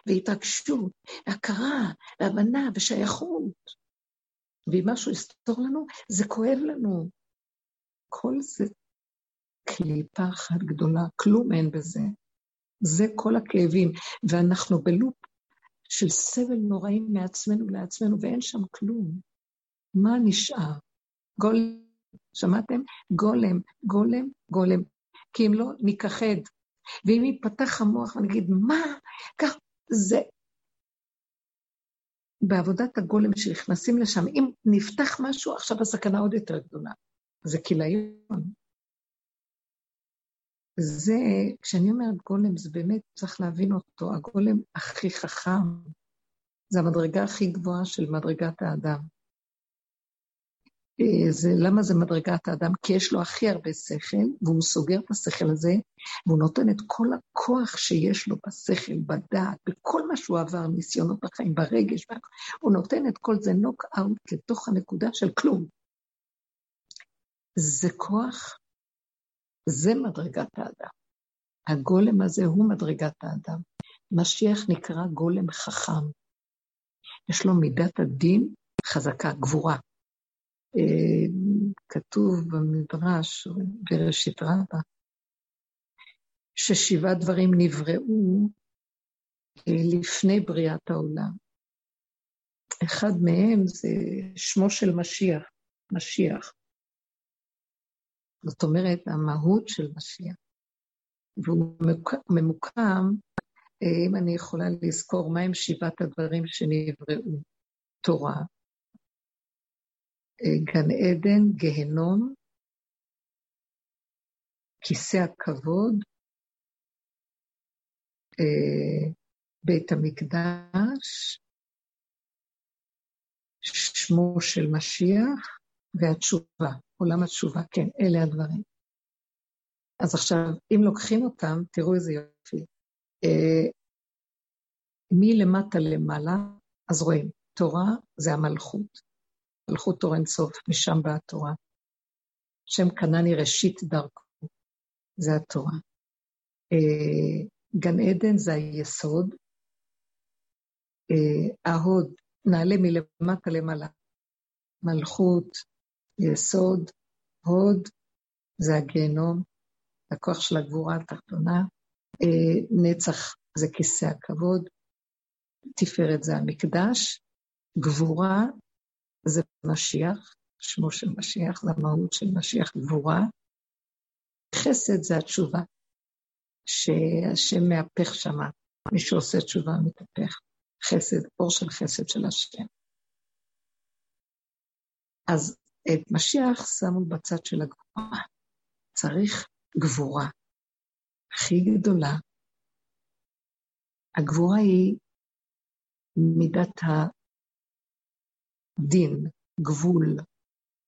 והתרגשות, והכרה, והבנה, ושייכות. ואם משהו יסתור לנו, זה כואב לנו. כל זה קליפה אחת גדולה, כלום אין בזה. זה כל הכאבים, ואנחנו בלופ של סבל נוראי מעצמנו לעצמנו, ואין שם כלום. מה נשאר? גולם, שמעתם? גולם, גולם, גולם. כי אם לא, ניכחד. ואם ייפתח המוח ונגיד, מה? כך, זה... בעבודת הגולם שנכנסים לשם, אם נפתח משהו, עכשיו הסכנה עוד יותר גדולה. זה כיליון. זה, כשאני אומרת גולם, זה באמת, צריך להבין אותו, הגולם הכי חכם, זה המדרגה הכי גבוהה של מדרגת האדם. אה, זה, למה זה מדרגת האדם? כי יש לו הכי הרבה שכל, והוא סוגר את השכל הזה, והוא נותן את כל הכוח שיש לו בשכל, בדעת, בכל מה שהוא עבר, ניסיונות החיים, ברגש, הוא נותן את כל זה נוק אאוט לתוך הנקודה של כלום. זה כוח זה מדרגת האדם. הגולם הזה הוא מדרגת האדם. משיח נקרא גולם חכם. יש לו מידת הדין חזקה, גבורה. אה, כתוב במדרש, בראשית רבה, ששבעה דברים נבראו אה, לפני בריאת העולם. אחד מהם זה שמו של משיח, משיח. זאת אומרת, המהות של משיח. והוא ממוקם, אה, אם אני יכולה לזכור מהם שבעת הדברים שנבראו, תורה, גן עדן, גיהנום, כיסא הכבוד, אה, בית המקדש, שמו של משיח והתשובה. עולם התשובה, כן, אלה הדברים. אז עכשיו, אם לוקחים אותם, תראו איזה יופי. אה, מלמטה למעלה, אז רואים, תורה זה המלכות. מלכות תור אינסוף, משם באה התורה. שם קנני ראשית דרכו, זה התורה. אה, גן עדן זה היסוד, אה, ההוד, נעלה מלמטה למעלה, מלכות, יסוד, הוד, זה הגיהנום, הכוח של הגבורה התחתונה, אה, נצח זה כיסא הכבוד, תפארת זה המקדש, גבורה זה משיח, שמו של משיח, זה המהות של משיח גבורה, חסד זה התשובה, שהשם מהפך שמה, מי שעושה תשובה מתהפך, חסד, אור של חסד של השם. אז את משיח שמו בצד של הגבורה. צריך גבורה הכי גדולה. הגבורה היא מידת הדין, גבול,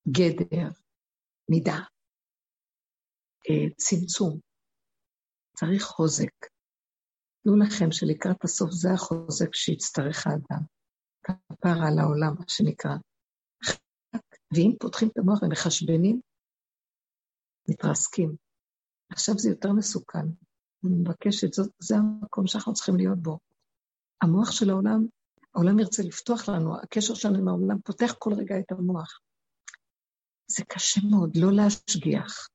גדר, מידה, אה, צמצום. צריך חוזק. תנו לכם שלקראת הסוף זה החוזק שיצטרך האדם. כפר על העולם, מה שנקרא. ואם פותחים את המוח ומחשבנים, מתרסקים. עכשיו זה יותר מסוכן. אני מבקשת, זה המקום שאנחנו צריכים להיות בו. המוח של העולם, העולם ירצה לפתוח לנו, הקשר שלנו עם העולם פותח כל רגע את המוח. זה קשה מאוד לא להשגיח,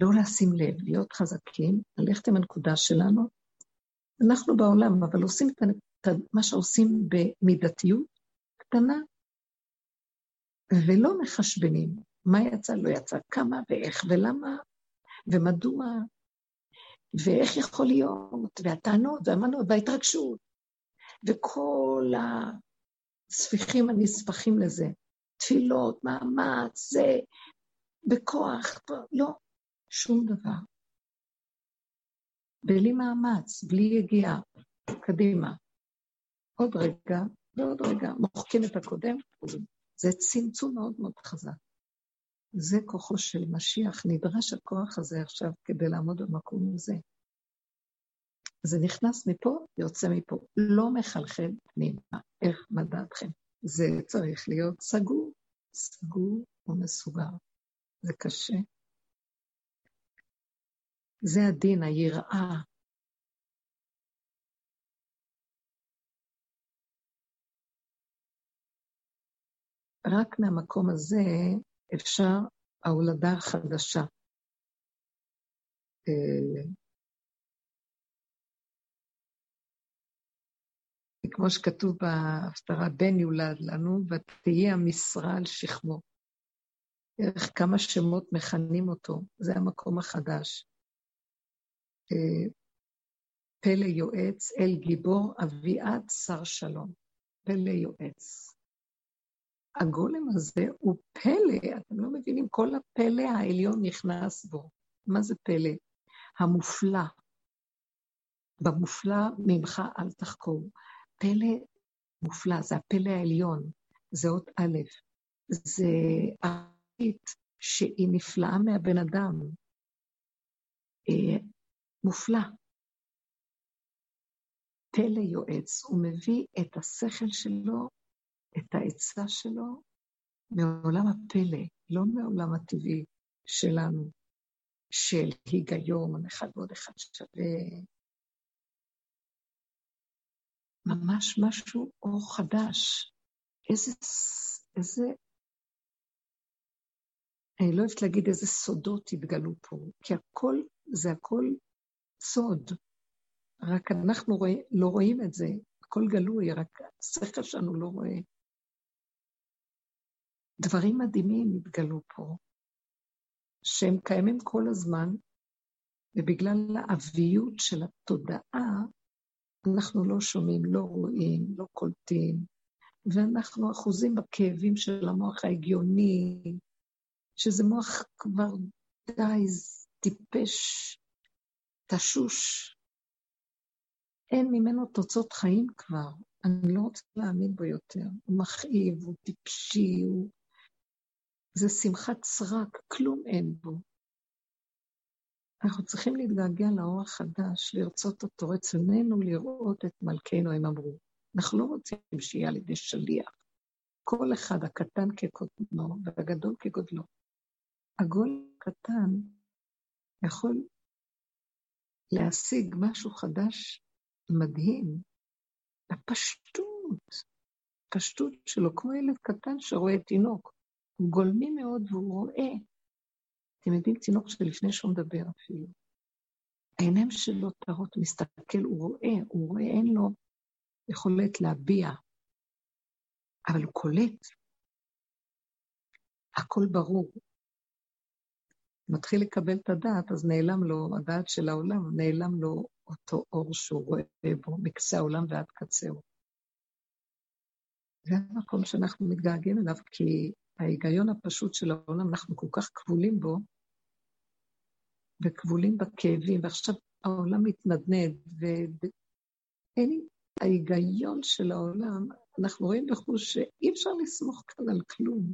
לא לשים לב, להיות חזקים, ללכת עם הנקודה שלנו. אנחנו בעולם, אבל עושים את מה שעושים במידתיות קטנה, ולא מחשבנים מה יצא, לא יצא, כמה ואיך ולמה ומדוע, ואיך יכול להיות, והטענות והמנות וההתרגשות, וכל הספיחים הנספחים לזה, תפילות, מאמץ, זה, בכוח, לא, שום דבר. בלי מאמץ, בלי יגיעה, קדימה. עוד רגע ועוד רגע, מוחקים את הקודם, זה צמצום מאוד מאוד חזק. זה כוחו של משיח, נדרש הכוח הזה עכשיו כדי לעמוד במקום הזה. זה נכנס מפה, יוצא מפה, לא מחלחל פנימה. איך מדעתכם? זה צריך להיות סגור, סגור ומסוגר. זה קשה. זה הדין, היראה. רק מהמקום הזה אפשר ההולדה החדשה. כמו שכתוב בהפטרה, בן יולד לנו, ותהיה המשרה על שכמו. איך כמה שמות מכנים אותו, זה המקום החדש. אה, פלא יועץ, אל גיבור, אביעד, שר שלום. פלא יועץ. הגולם הזה הוא פלא, אתם לא מבינים, כל הפלא העליון נכנס בו. מה זה פלא? המופלא. במופלא ממך אל תחקור. פלא מופלא, זה הפלא העליון, זה אות א', זה ארית שהיא נפלאה מהבן אדם. אה, מופלא. פלא יועץ, הוא מביא את השכל שלו את העצה שלו מעולם הפלא, לא מהעולם הטבעי שלנו, של היגיון, אחד ועוד אחד שווה. ממש משהו אור חדש. איזה, איזה, אני לא אוהבת להגיד איזה סודות התגלו פה, כי הכל, זה הכל סוד. רק אנחנו רואים, לא רואים את זה, הכל גלוי, רק השכל שלנו לא רואה. דברים מדהימים התגלו פה, שהם קיימים כל הזמן, ובגלל האביות של התודעה, אנחנו לא שומעים, לא רואים, לא קולטים, ואנחנו אחוזים בכאבים של המוח ההגיוני, שזה מוח כבר די טיפש, תשוש. אין ממנו תוצאות חיים כבר, אני לא רוצה להאמין בו יותר. הוא מכאיב, הוא טיפשי, הוא זה שמחת סרק, כלום אין בו. אנחנו צריכים להתגעגע לאור החדש, לרצות אותו, רצוננו לראות את מלכנו, הם אמרו. אנחנו לא רוצים שיהיה על ידי שליח. כל אחד, הקטן כקודמו והגדול כגודלו. הגול הקטן יכול להשיג משהו חדש מדהים, הפשטות, פשטות שלו, כמו ילד קטן שרואה תינוק. הוא גולמי מאוד והוא רואה. אתם יודעים, תינוק שלפני שהוא מדבר אפילו. העיניים שלו טהרות, מסתכל, הוא רואה, הוא רואה, אין לו יכולת להביע, אבל הוא קולט. הכל ברור. מתחיל לקבל את הדעת, אז נעלם לו, הדעת של העולם, נעלם לו אותו אור שהוא רואה בו, מקצה העולם ועד קצהו. זה המקום שאנחנו מתגעגעים אליו, כי ההיגיון הפשוט של העולם, אנחנו כל כך כבולים בו, וכבולים בכאבים, ועכשיו העולם מתנדנד, ואין ההיגיון של העולם, אנחנו רואים בחוש שאי אפשר לסמוך כאן על כלום.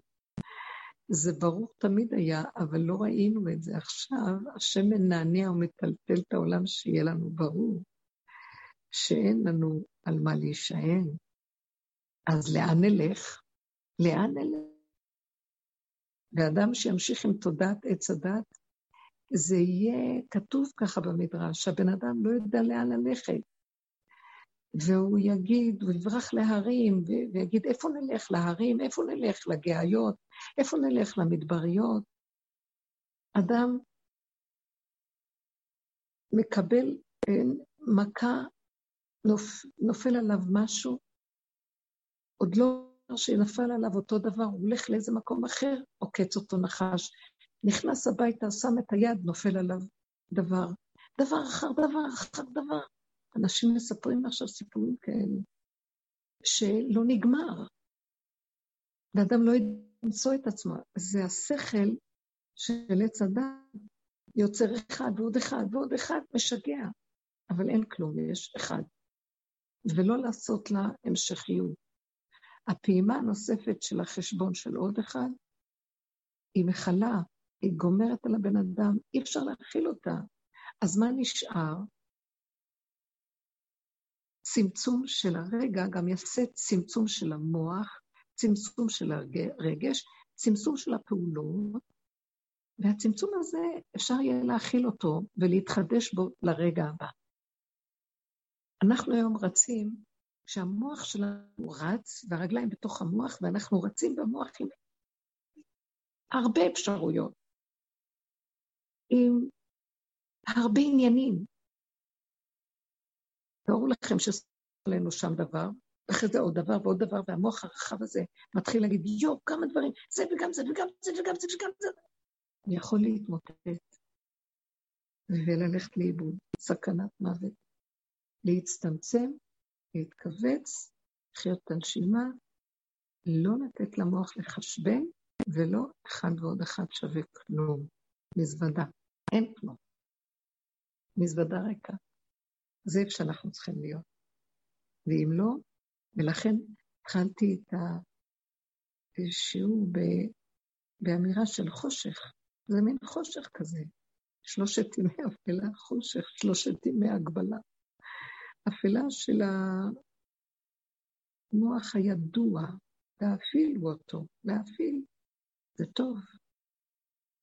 זה ברור תמיד היה, אבל לא ראינו את זה. עכשיו השם מנענע ומטלטל את העולם שיהיה לנו ברור, שאין לנו על מה להישען. אז לאן נלך? לאן נלך? ואדם שימשיך עם תודעת עץ הדת, זה יהיה כתוב ככה במדרש, שהבן אדם לא יודע לאן ללכת. והוא יגיד, הוא יברח להרים, ויגיד, איפה נלך להרים? איפה נלך לגאיות? איפה נלך למדבריות? אדם מקבל אה, מכה, נופ, נופל עליו משהו, עוד לא שנפל עליו אותו דבר, הוא הולך לאיזה מקום אחר, עוקץ אותו נחש, נכנס הביתה, שם את היד, נופל עליו דבר. דבר אחר דבר אחר דבר. אנשים מספרים עכשיו סיפורים כאלה, שלא נגמר. ואדם לא ידע למצוא את עצמו. זה השכל של עץ הדת יוצר אחד ועוד אחד ועוד אחד, משגע. אבל אין כלום, יש אחד. ולא לעשות לה המשכיות. הפעימה הנוספת של החשבון של עוד אחד, היא מכלה, היא גומרת על הבן אדם, אי אפשר להכיל אותה. אז מה נשאר? צמצום של הרגע גם יעשה צמצום של המוח, צמצום של הרגש, צמצום של הפעולות, והצמצום הזה, אפשר יהיה להכיל אותו ולהתחדש בו לרגע הבא. אנחנו היום רצים, כשהמוח שלנו רץ, והרגליים בתוך המוח, ואנחנו רצים במוח עם הרבה אפשרויות, עם הרבה עניינים. תארו לכם שעלינו שם דבר, ואחרי זה עוד דבר ועוד דבר, והמוח הרחב הזה מתחיל להגיד, יואו, כמה דברים, זה וגם זה וגם זה וגם זה וגם זה. אני יכול להתמוטט וללכת לאיבוד, סכנת מוות. להצטמצם, להתכווץ, לחיות את הנשימה, לא לתת למוח לחשבן, ולא אחד ועוד אחד שווה כלום. מזוודה. אין כלום. מזוודה ריקה. זה איפה שאנחנו צריכים להיות. ואם לא, ולכן התחלתי את השיעור ב... באמירה של חושך. זה מין חושך כזה. שלושת ימי אפלה, חושך, שלושת ימי הגבלה. אפלה של המוח הידוע, להפעילו אותו, להפעיל, זה טוב.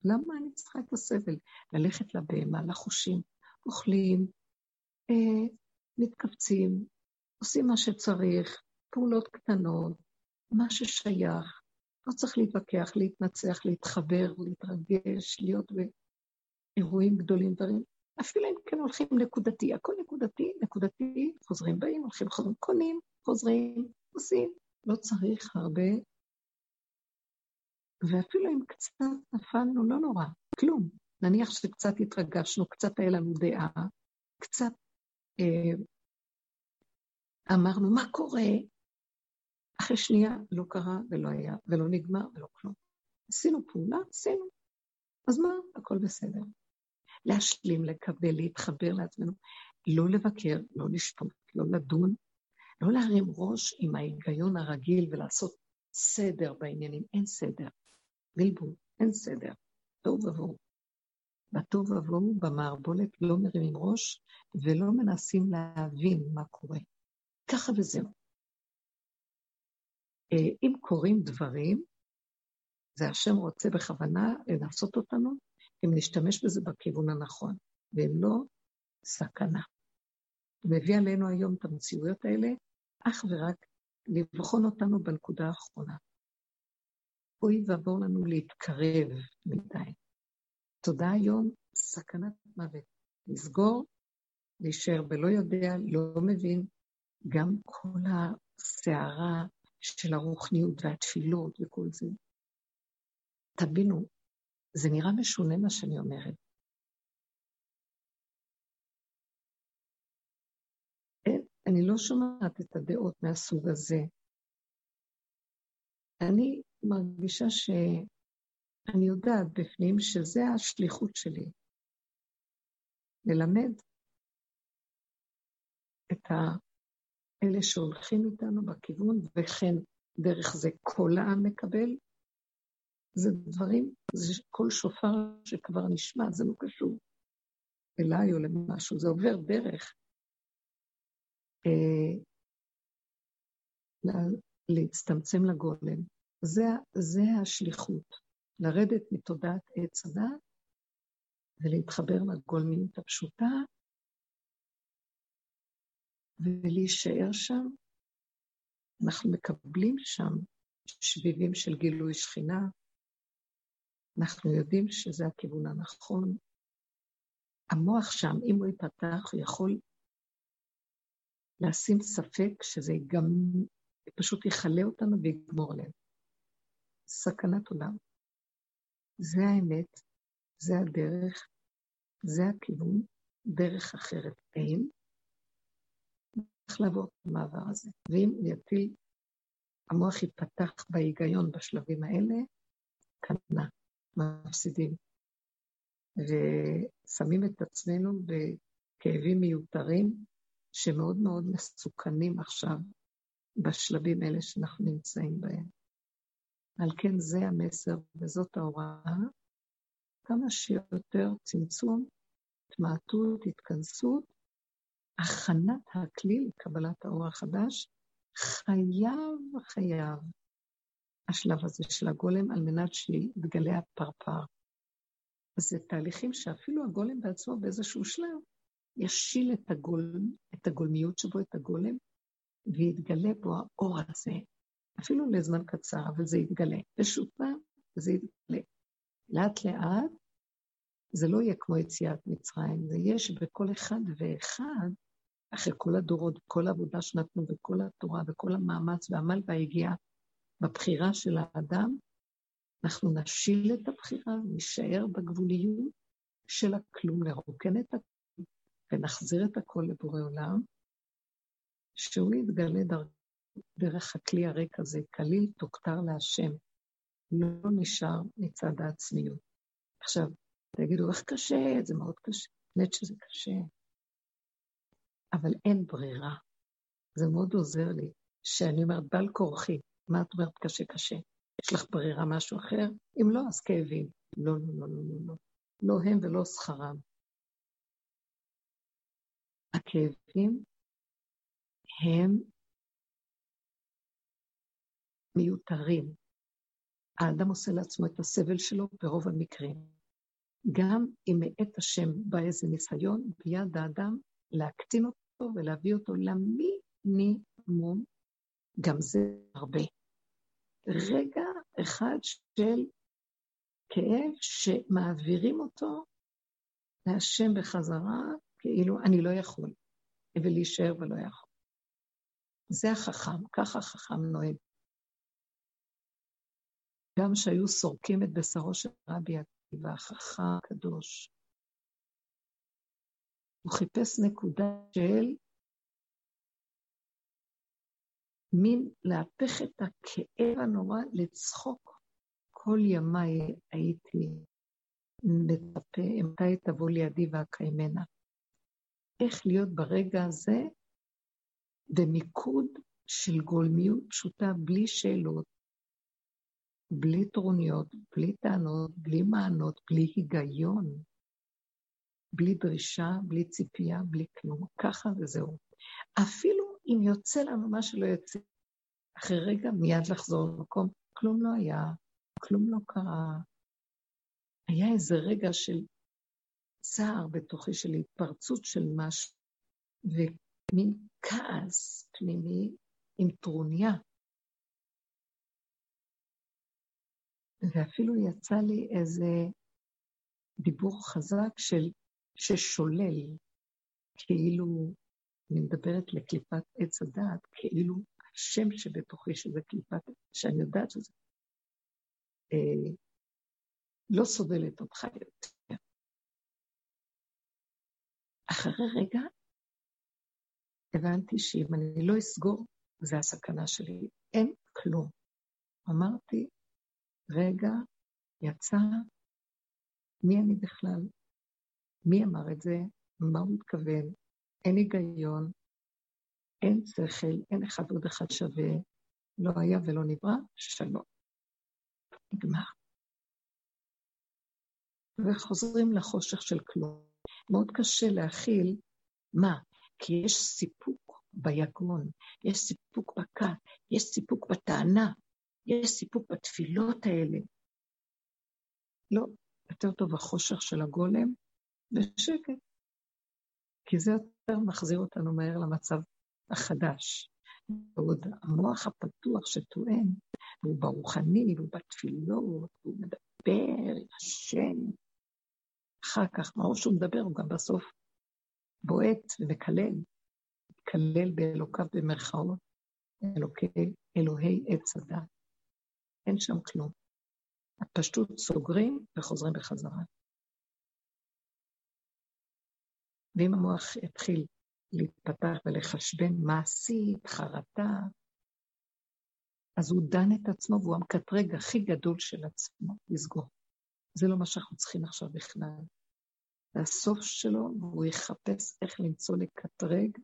למה אני צריכה את הסבל? ללכת לבהמה, לחושים, אוכלים, אה, מתכווצים, עושים מה שצריך, פעולות קטנות, מה ששייך. לא צריך להתווכח, להתנצח, להתחבר, להתרגש, להיות באירועים גדולים, דברים. אפילו אם כן הולכים נקודתי, הכל נקודתי, נקודתי, חוזרים, באים, הולכים, חוזרים, קונים, חוזרים, עושים. לא צריך הרבה ואפילו אם קצת נפלנו, לא נורא, כלום. נניח שקצת התרגשנו, קצת היה לנו דעה, קצת אה, אמרנו, מה קורה? אחרי שנייה לא קרה ולא היה, ולא נגמר ולא כלום. עשינו פעולה, עשינו. אז מה? הכל בסדר. להשלים, לקבל, להתחבר לעצמנו, לא לבקר, לא לשפוט, לא לדון, לא להרים ראש עם ההיגיון הרגיל ולעשות סדר בעניינים. אין סדר. בלבול, אין סדר, תוהו ובוהו. בתוהו ובוהו, במערבולת, לא מרימים ראש ולא מנסים להבין מה קורה. ככה וזהו. אה, אם קורים דברים, זה השם רוצה בכוונה לנסות אותנו, אם נשתמש בזה בכיוון הנכון. ואם לא, סכנה. הוא מביא עלינו היום את המציאויות האלה, אך ורק לבחון אותנו בנקודה האחרונה. אוי ואבוא לנו להתקרב מדי. תודה היום, סכנת מוות. לסגור, להישאר בלא יודע, לא מבין, גם כל הסערה של הרוחניות והתפילות וכל זה. תבינו, זה נראה משונה מה שאני אומרת. אני לא שומעת את הדעות מהסוג הזה. אני מרגישה שאני יודעת בפנים שזה השליחות שלי. ללמד את האלה שהולכים איתנו בכיוון, וכן דרך זה כל העם מקבל. זה דברים, זה כל שופר שכבר נשמע, זה לא קשור אליי או למשהו, זה עובר דרך. אה, להצטמצם לגולם. זה, זה השליחות, לרדת מתודעת עץ הדת ולהתחבר לגולמיות הפשוטה ולהישאר שם. אנחנו מקבלים שם שביבים של גילוי שכינה, אנחנו יודעים שזה הכיוון הנכון. המוח שם, אם הוא ייפתח, הוא יכול לשים ספק שזה גם פשוט יכלה אותנו ויגמור עליהם. סכנת עולם. זה האמת, זה הדרך, זה הכיוון, דרך אחרת אין. צריך לעבור את המעבר הזה. ואם הוא יטיל, המוח ייפתח בהיגיון בשלבים האלה, קנה, מפסידים. ושמים את עצמנו בכאבים מיותרים, שמאוד מאוד מסוכנים עכשיו בשלבים האלה שאנחנו נמצאים בהם. על כן זה המסר וזאת ההוראה, כמה שיותר צמצום, התמעטות, התכנסות, הכנת הכלי לקבלת האור החדש, חייב, חייב, השלב הזה של הגולם על מנת שיתגלה הפרפר. זה תהליכים שאפילו הגולם בעצמו באיזשהו שלב ישיל את, הגול, את הגולמיות שבו, את הגולם, ויתגלה בו האור הזה, אפילו לזמן קצר, אבל זה יתגלה. ושוב פעם, זה יתגלה. לאט לאט, זה לא יהיה כמו יציאת מצרים, זה יהיה שבכל אחד ואחד, אחרי כל הדורות, כל העבודה שנתנו, וכל התורה, וכל המאמץ והעמל והיגיעה בבחירה של האדם, אנחנו נשיל את הבחירה, נישאר בגבוליות של הכלום, לרוקן את ונחזיר את הכל לבורא עולם, שהוא יתגלה דר... דרך הכלי הריק הזה, כליל תוכתר להשם, לא נשאר מצד העצמיות. עכשיו, תגידו, איך קשה? זה מאוד קשה. באמת שזה קשה. אבל אין ברירה. זה מאוד עוזר לי, שאני אומרת, בעל כורחי, מה את אומרת קשה קשה? יש לך ברירה משהו אחר? אם לא, אז כאבים. לא, לא, לא, לא, לא. לא, לא הם ולא שכרם. הכאבים הם מיותרים. האדם עושה לעצמו את הסבל שלו ברוב המקרים. גם אם מאת השם בא איזה ניסיון, ביד האדם להקטין אותו ולהביא אותו למינימום, גם זה הרבה. רגע אחד של כאב שמעבירים אותו להשם בחזרה, כאילו, אני לא יכול, ולהישאר ולא יכול. זה החכם, ככה החכם נוהג. גם שהיו סורקים את בשרו של רבי עקיבא, החכם הקדוש. הוא חיפש נקודה של מין להפך את הכאב הנורא לצחוק. כל ימיי הייתי מצפה, מתי תבוא לידי ואקיימנה. איך להיות ברגע הזה במיקוד של גולמיות פשוטה, בלי שאלות, בלי טרוניות, בלי טענות, בלי מענות, בלי היגיון, בלי דרישה, בלי ציפייה, בלי כלום. ככה וזהו. אפילו אם יוצא לנו מה שלא יוצא, אחרי רגע מיד לחזור למקום, כלום לא היה, כלום לא קרה. היה איזה רגע של צער בתוכי של התפרצות של משהו, ומין כעס פנימי עם טרוניה. ואפילו יצא לי איזה דיבור חזק של, ששולל, כאילו, אני מדברת לקליפת עץ הדעת, כאילו השם שבתוכי שזה קליפת, שאני יודעת שזה, אה, לא סובלת אותך יותר. אחרי רגע הבנתי שאם אני לא אסגור, זה הסכנה שלי. אין כלום. אמרתי, רגע, יצא, מי אני בכלל? מי אמר את זה? מה הוא מתכוון? אין היגיון, אין שכל, אין אחד עוד אחד שווה, לא היה ולא נברא, שלום. נגמר. וחוזרים לחושך של כלום. מאוד קשה להכיל, מה? כי יש סיפוק ביגון, יש סיפוק בכת, יש סיפוק בטענה, יש סיפוק בתפילות האלה. לא, יותר טוב החושך של הגולם, בשקט. כי זה מחזיר אותנו מהר למצב החדש. ועוד המוח הפתוח שטוען, והוא ברוחני, והוא בתפילות, והוא מדבר עם השם. אחר כך, מרוב שהוא מדבר, הוא גם בסוף בועט ומקלל. מקלל באלוקיו במרכאות, אלוקי, אלוהי עץ הדת. אין שם כלום. פשוט סוגרים וחוזרים בחזרה. ואם המוח יתחיל להתפתח ולחשבן מעשית, חרטה, אז הוא דן את עצמו והוא המקטרג הכי גדול של עצמו לסגור. זה לא מה שאנחנו צריכים עכשיו בכלל. זה הסוף שלו, והוא יחפש איך למצוא לקטרג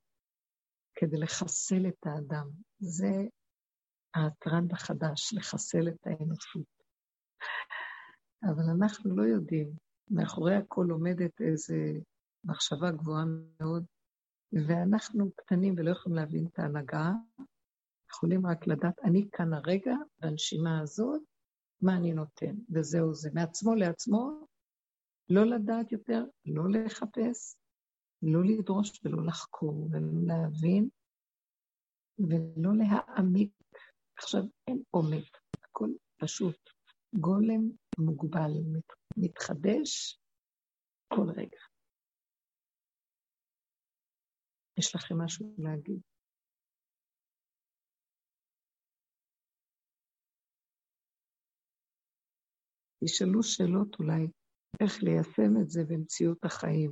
כדי לחסל את האדם. זה הטרנד החדש, לחסל את האנושות. אבל אנחנו לא יודעים. מאחורי הכל עומדת איזו מחשבה גבוהה מאוד, ואנחנו קטנים ולא יכולים להבין את ההנהגה, יכולים רק לדעת, אני כאן הרגע, בנשימה הזאת, מה אני נותן, וזהו זה. מעצמו לעצמו, לא לדעת יותר, לא לחפש, לא לדרוש ולא לחקור ולא להבין ולא להעמיק. עכשיו אין עומק, הכל פשוט. גולם מוגבל, מתחדש כל רגע. יש לכם משהו להגיד? תשאלו שאלות אולי איך ליישם את זה במציאות החיים,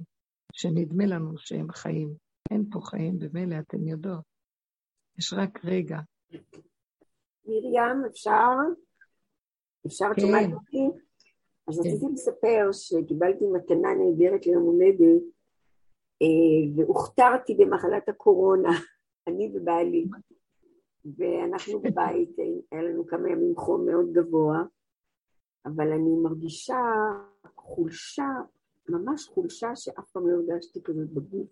שנדמה לנו שהם חיים. אין פה חיים במילא, אתם יודעות. יש רק רגע. מרים, אפשר? אפשר? את שומעת כן. אותי? אז כן. רציתי לספר שקיבלתי מתנה נהדרת ליום הולדת, והוכתרתי במחלת הקורונה, אני ובעלי. ואנחנו בבית, היה לנו כמה ימים חום מאוד גבוה, אבל אני מרגישה חולשה, ממש חולשה שאף פעם לא הרגשתי כזאת בגוף,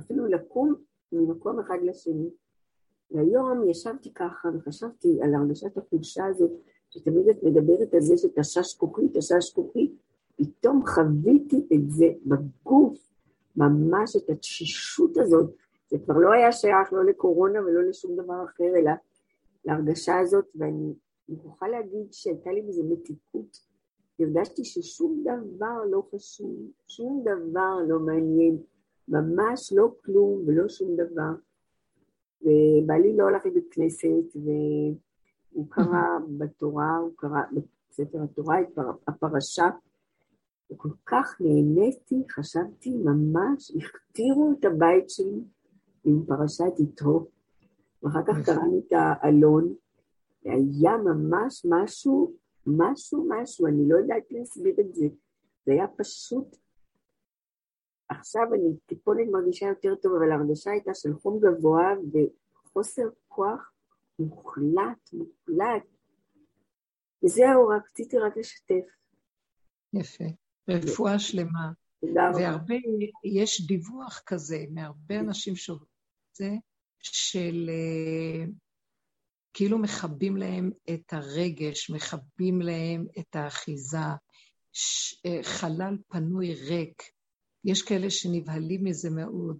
אפילו לקום ממקום אחד לשני. והיום ישבתי ככה וחשבתי על הרגשת החולשה הזאת, שתמיד את מדברת על זה שתשש כוחי, תשש כוחי, פתאום חוויתי את זה בגוף, ממש את התשישות הזאת. זה כבר לא היה שייך לא לקורונה ולא לשום דבר אחר, אלא להרגשה הזאת, ואני מוכרחה להגיד שהייתה לי בזה מתיקות. הרגשתי ששום דבר לא חשוב, שום דבר לא מעניין, ממש לא כלום ולא שום דבר. ובעלי לא הלך לבית כנסת, והוא קרא בתורה, הוא קרא בספר התורה את הפרשה, וכל כך נהניתי, חשבתי ממש, הכתירו את הבית שלי עם פרשת יתרו, ואחר כך קראנו את האלון, והיה ממש משהו, משהו, משהו, אני לא יודעת להסביר את זה, זה היה פשוט עכשיו אני טיפונת מרגישה יותר טוב, אבל ההרגשה הייתה של חום גבוה וחוסר כוח מוחלט, מוחלט. וזהו, רק רציתי רק לשתף. יפה. רפואה שלמה. והרבה, יש דיווח כזה מהרבה אנשים שעובדים את זה, של אה, כאילו מכבים להם את הרגש, מכבים להם את האחיזה, אה, חלל פנוי ריק, יש כאלה שנבהלים מזה מאוד,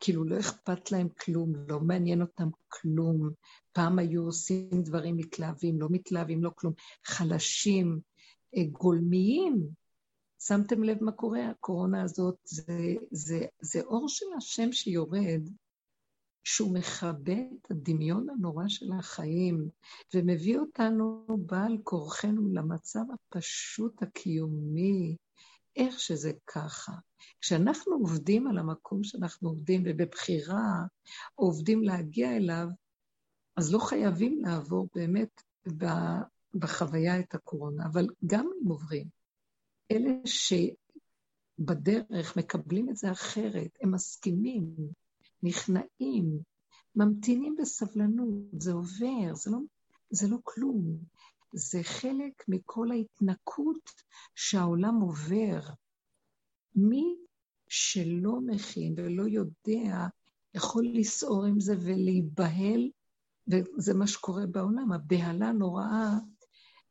כאילו לא אכפת להם כלום, לא מעניין אותם כלום. פעם היו עושים דברים מתלהבים, לא מתלהבים, לא כלום. חלשים, אה, גולמיים. שמתם לב מה קורה? הקורונה הזאת, זה, זה, זה אור של השם שיורד, שהוא מכבה את הדמיון הנורא של החיים, ומביא אותנו בעל כורחנו למצב הפשוט הקיומי, איך שזה ככה. כשאנחנו עובדים על המקום שאנחנו עובדים, ובבחירה עובדים להגיע אליו, אז לא חייבים לעבור באמת בחוויה את הקורונה, אבל גם אם עוברים, אלה שבדרך מקבלים את זה אחרת, הם מסכימים, נכנעים, ממתינים בסבלנות, זה עובר, זה לא, זה לא כלום. זה חלק מכל ההתנקות שהעולם עובר. מי שלא מכין ולא יודע, יכול לסעור עם זה ולהיבהל, וזה מה שקורה בעולם, הבהלה נוראה,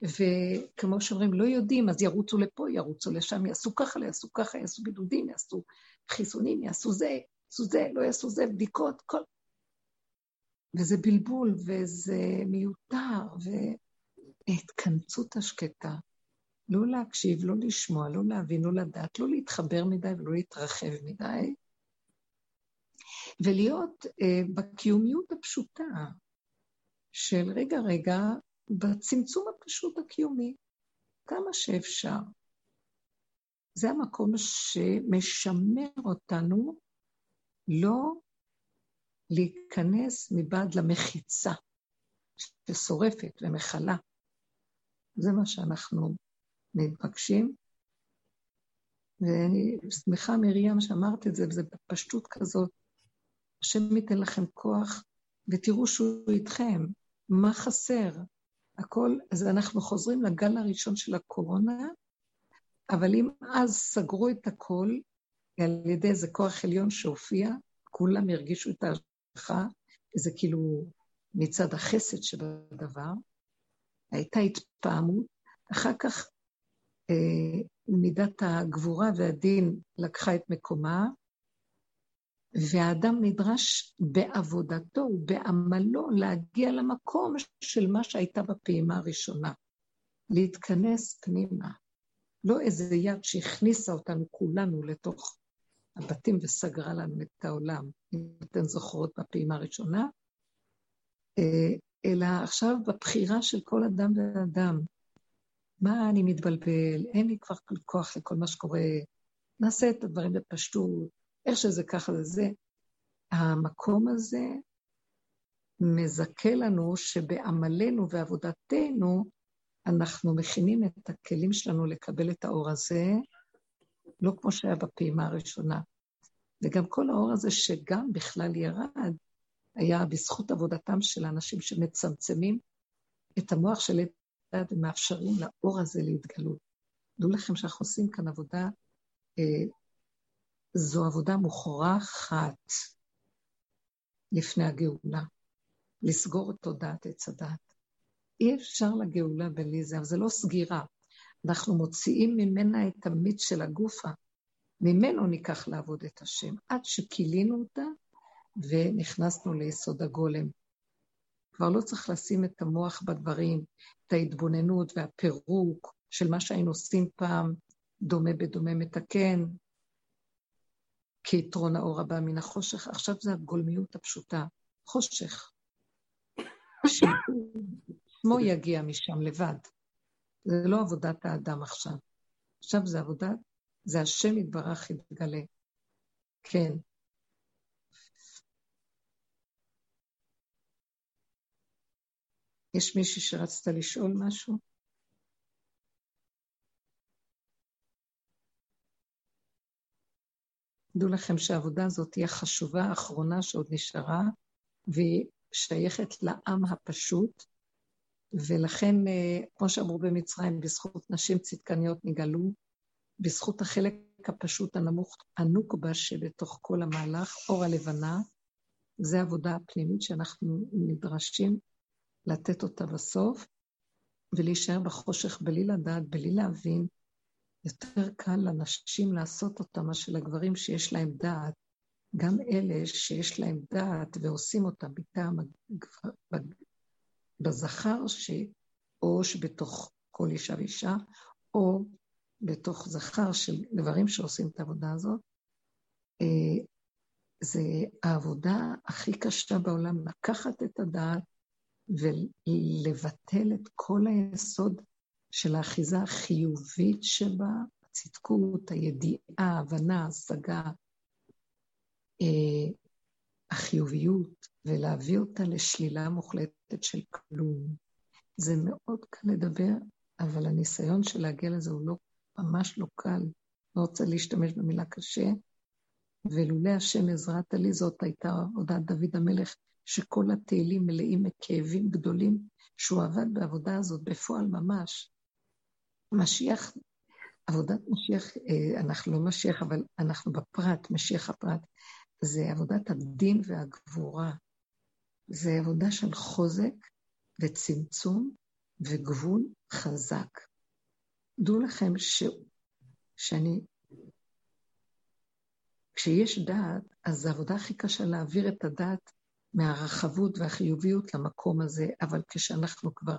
וכמו שאומרים, לא יודעים, אז ירוצו לפה, ירוצו לשם, יעשו ככה, לא יעשו ככה, יעשו בידודים, יעשו חיסונים, יעשו זה, יעשו זה, לא יעשו זה, בדיקות, כל... וזה בלבול, וזה מיותר, והתכנסות השקטה. לא להקשיב, לא לשמוע, לא להבין, לא לדעת, לא להתחבר מדי ולא להתרחב מדי, ולהיות אה, בקיומיות הפשוטה של רגע רגע, בצמצום הפשוט הקיומי, כמה שאפשר. זה המקום שמשמר אותנו לא להיכנס מבעד למחיצה ששורפת ומכלה. זה מה שאנחנו מתבקשים. ואני שמחה, מרים, שאמרת את זה, וזה בפשטות כזאת. השם ייתן לכם כוח, ותראו שהוא איתכם. מה חסר? הכל, אז אנחנו חוזרים לגל הראשון של הקורונה, אבל אם אז סגרו את הכל, על ידי איזה כוח עליון שהופיע, כולם הרגישו את ההשגחה, זה כאילו מצד החסד שבדבר, הייתה התפעמות, אחר כך אה, מידת הגבורה והדין לקחה את מקומה, והאדם נדרש בעבודתו ובעמלו להגיע למקום של מה שהייתה בפעימה הראשונה, להתכנס פנימה. לא איזה יד שהכניסה אותנו כולנו לתוך הבתים וסגרה לנו את העולם, אם אתן זוכרות בפעימה הראשונה, אלא עכשיו בבחירה של כל אדם ואדם. מה אני מתבלבל? אין לי כבר כוח לכל מה שקורה. נעשה את הדברים בפשטות, איך שזה ככה זה זה. המקום הזה מזכה לנו שבעמלנו ועבודתנו אנחנו מכינים את הכלים שלנו לקבל את האור הזה, לא כמו שהיה בפעימה הראשונה. וגם כל האור הזה שגם בכלל ירד, היה בזכות עבודתם של האנשים שמצמצמים את המוח של עד ומאפשרים לאור הזה להתגלות. דעו לכם שאנחנו עושים כאן עבודה, אה, זו עבודה מוכרחת לפני הגאולה, לסגור את תודעת עץ הדת. אי אפשר לגאולה בלי זה, אבל זה לא סגירה. אנחנו מוציאים ממנה את המיץ של הגופה, ממנו ניקח לעבוד את השם, עד שכילינו אותה ונכנסנו ליסוד הגולם. כבר לא צריך לשים את המוח בדברים, את ההתבוננות והפירוק של מה שהיינו עושים פעם, דומה בדומה מתקן, כיתרון האור הבא מן החושך. עכשיו זה הגולמיות הפשוטה, חושך. שמו יגיע משם לבד. זה לא עבודת האדם עכשיו. עכשיו זה עבודת, זה השם יתברך יתגלה. כן. יש מישהי שרצת לשאול משהו? דעו לכם שהעבודה הזאת היא החשובה האחרונה שעוד נשארה, והיא שייכת לעם הפשוט, ולכן, אה, כמו שאמרו במצרים, בזכות נשים צדקניות נגאלו, בזכות החלק הפשוט הנמוך, הנוקבה שבתוך כל המהלך, אור הלבנה, זו העבודה הפנימית שאנחנו נדרשים לתת אותה בסוף, ולהישאר בחושך בלי לדעת, בלי להבין, יותר קל לנשים לעשות אותה מה שלגברים שיש להם דעת. גם אלה שיש להם דעת ועושים אותה מטעם בזכר, ש... או שבתוך כל אישה ואישה, או בתוך זכר של גברים שעושים את העבודה הזאת, אה, זה העבודה הכי קשה בעולם, לקחת את הדעת ולבטל את כל היסוד של האחיזה החיובית שבה, הצדקות, הידיעה, ההבנה, ההשגה, אה, החיוביות, ולהביא אותה לשלילה מוחלטת של כלום. זה מאוד קל לדבר, אבל הניסיון של להגיע לזה הוא לא, ממש לא קל. לא רוצה להשתמש במילה קשה, ולולא השם עזרת לי, זאת הייתה הודעת דוד המלך, שכל התהילים מלאים מכאבים גדולים, שהוא עבד בעבודה הזאת בפועל ממש. משיח, עבודת משיח, אה, אנחנו לא משיח, אבל אנחנו בפרט, משיח הפרט, זה עבודת הדין והגבורה. זה עבודה של חוזק וצמצום וגבול חזק. דעו לכם ש... שאני... כשיש דעת, אז העבודה הכי קשה להעביר את הדעת מהרחבות והחיוביות למקום הזה, אבל כשאנחנו כבר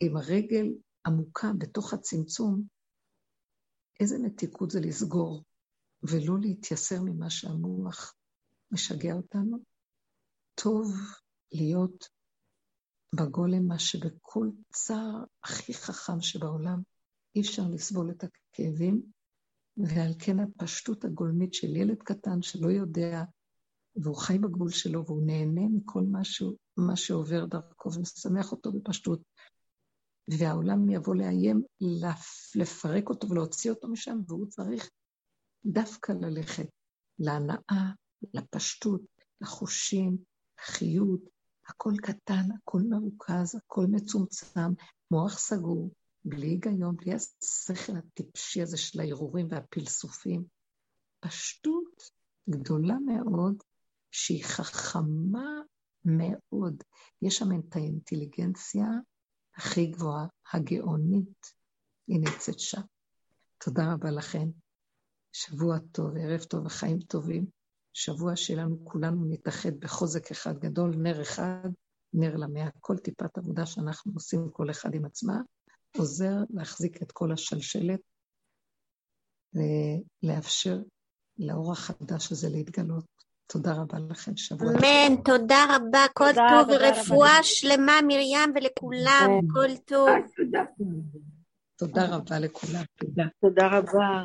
עם הרגל עמוקה בתוך הצמצום, איזה מתיקות זה לסגור ולא להתייסר ממה שהמוח משגע אותנו. טוב להיות בגולם, מה שבכל צער הכי חכם שבעולם אי אפשר לסבול את הכאבים, ועל כן הפשטות הגולמית של ילד קטן שלא יודע, והוא חי בגבול שלו, והוא נהנה מכל משהו, מה שעובר דרכו, ומשמח אותו בפשטות. והעולם יבוא לאיים לפרק אותו ולהוציא אותו משם, והוא צריך דווקא ללכת להנאה, לפשטות, לחושים, לחיות, הכל קטן, הכל מרוכז, הכל מצומצם, מוח סגור, בלי היגיון, בלי השכל הטיפשי הזה של הערעורים והפלסופים. פשטות גדולה מאוד, שהיא חכמה מאוד. יש שם את האינטליגנציה הכי גבוהה, הגאונית, היא נמצאת שם. תודה רבה לכם. שבוע טוב, ערב טוב וחיים טובים. שבוע שלנו כולנו נתאחד בחוזק אחד גדול, נר אחד, נר למאה. כל טיפת עבודה שאנחנו עושים, כל אחד עם עצמה, עוזר להחזיק את כל השלשלת ולאפשר לאור החדש הזה להתגלות. תודה רבה לכם, שבוע טוב. אמן, תודה רבה, כל טוב ורפואה שלמה, מרים, ולכולם, כל טוב. תודה רבה לכולם, תודה. תודה רבה.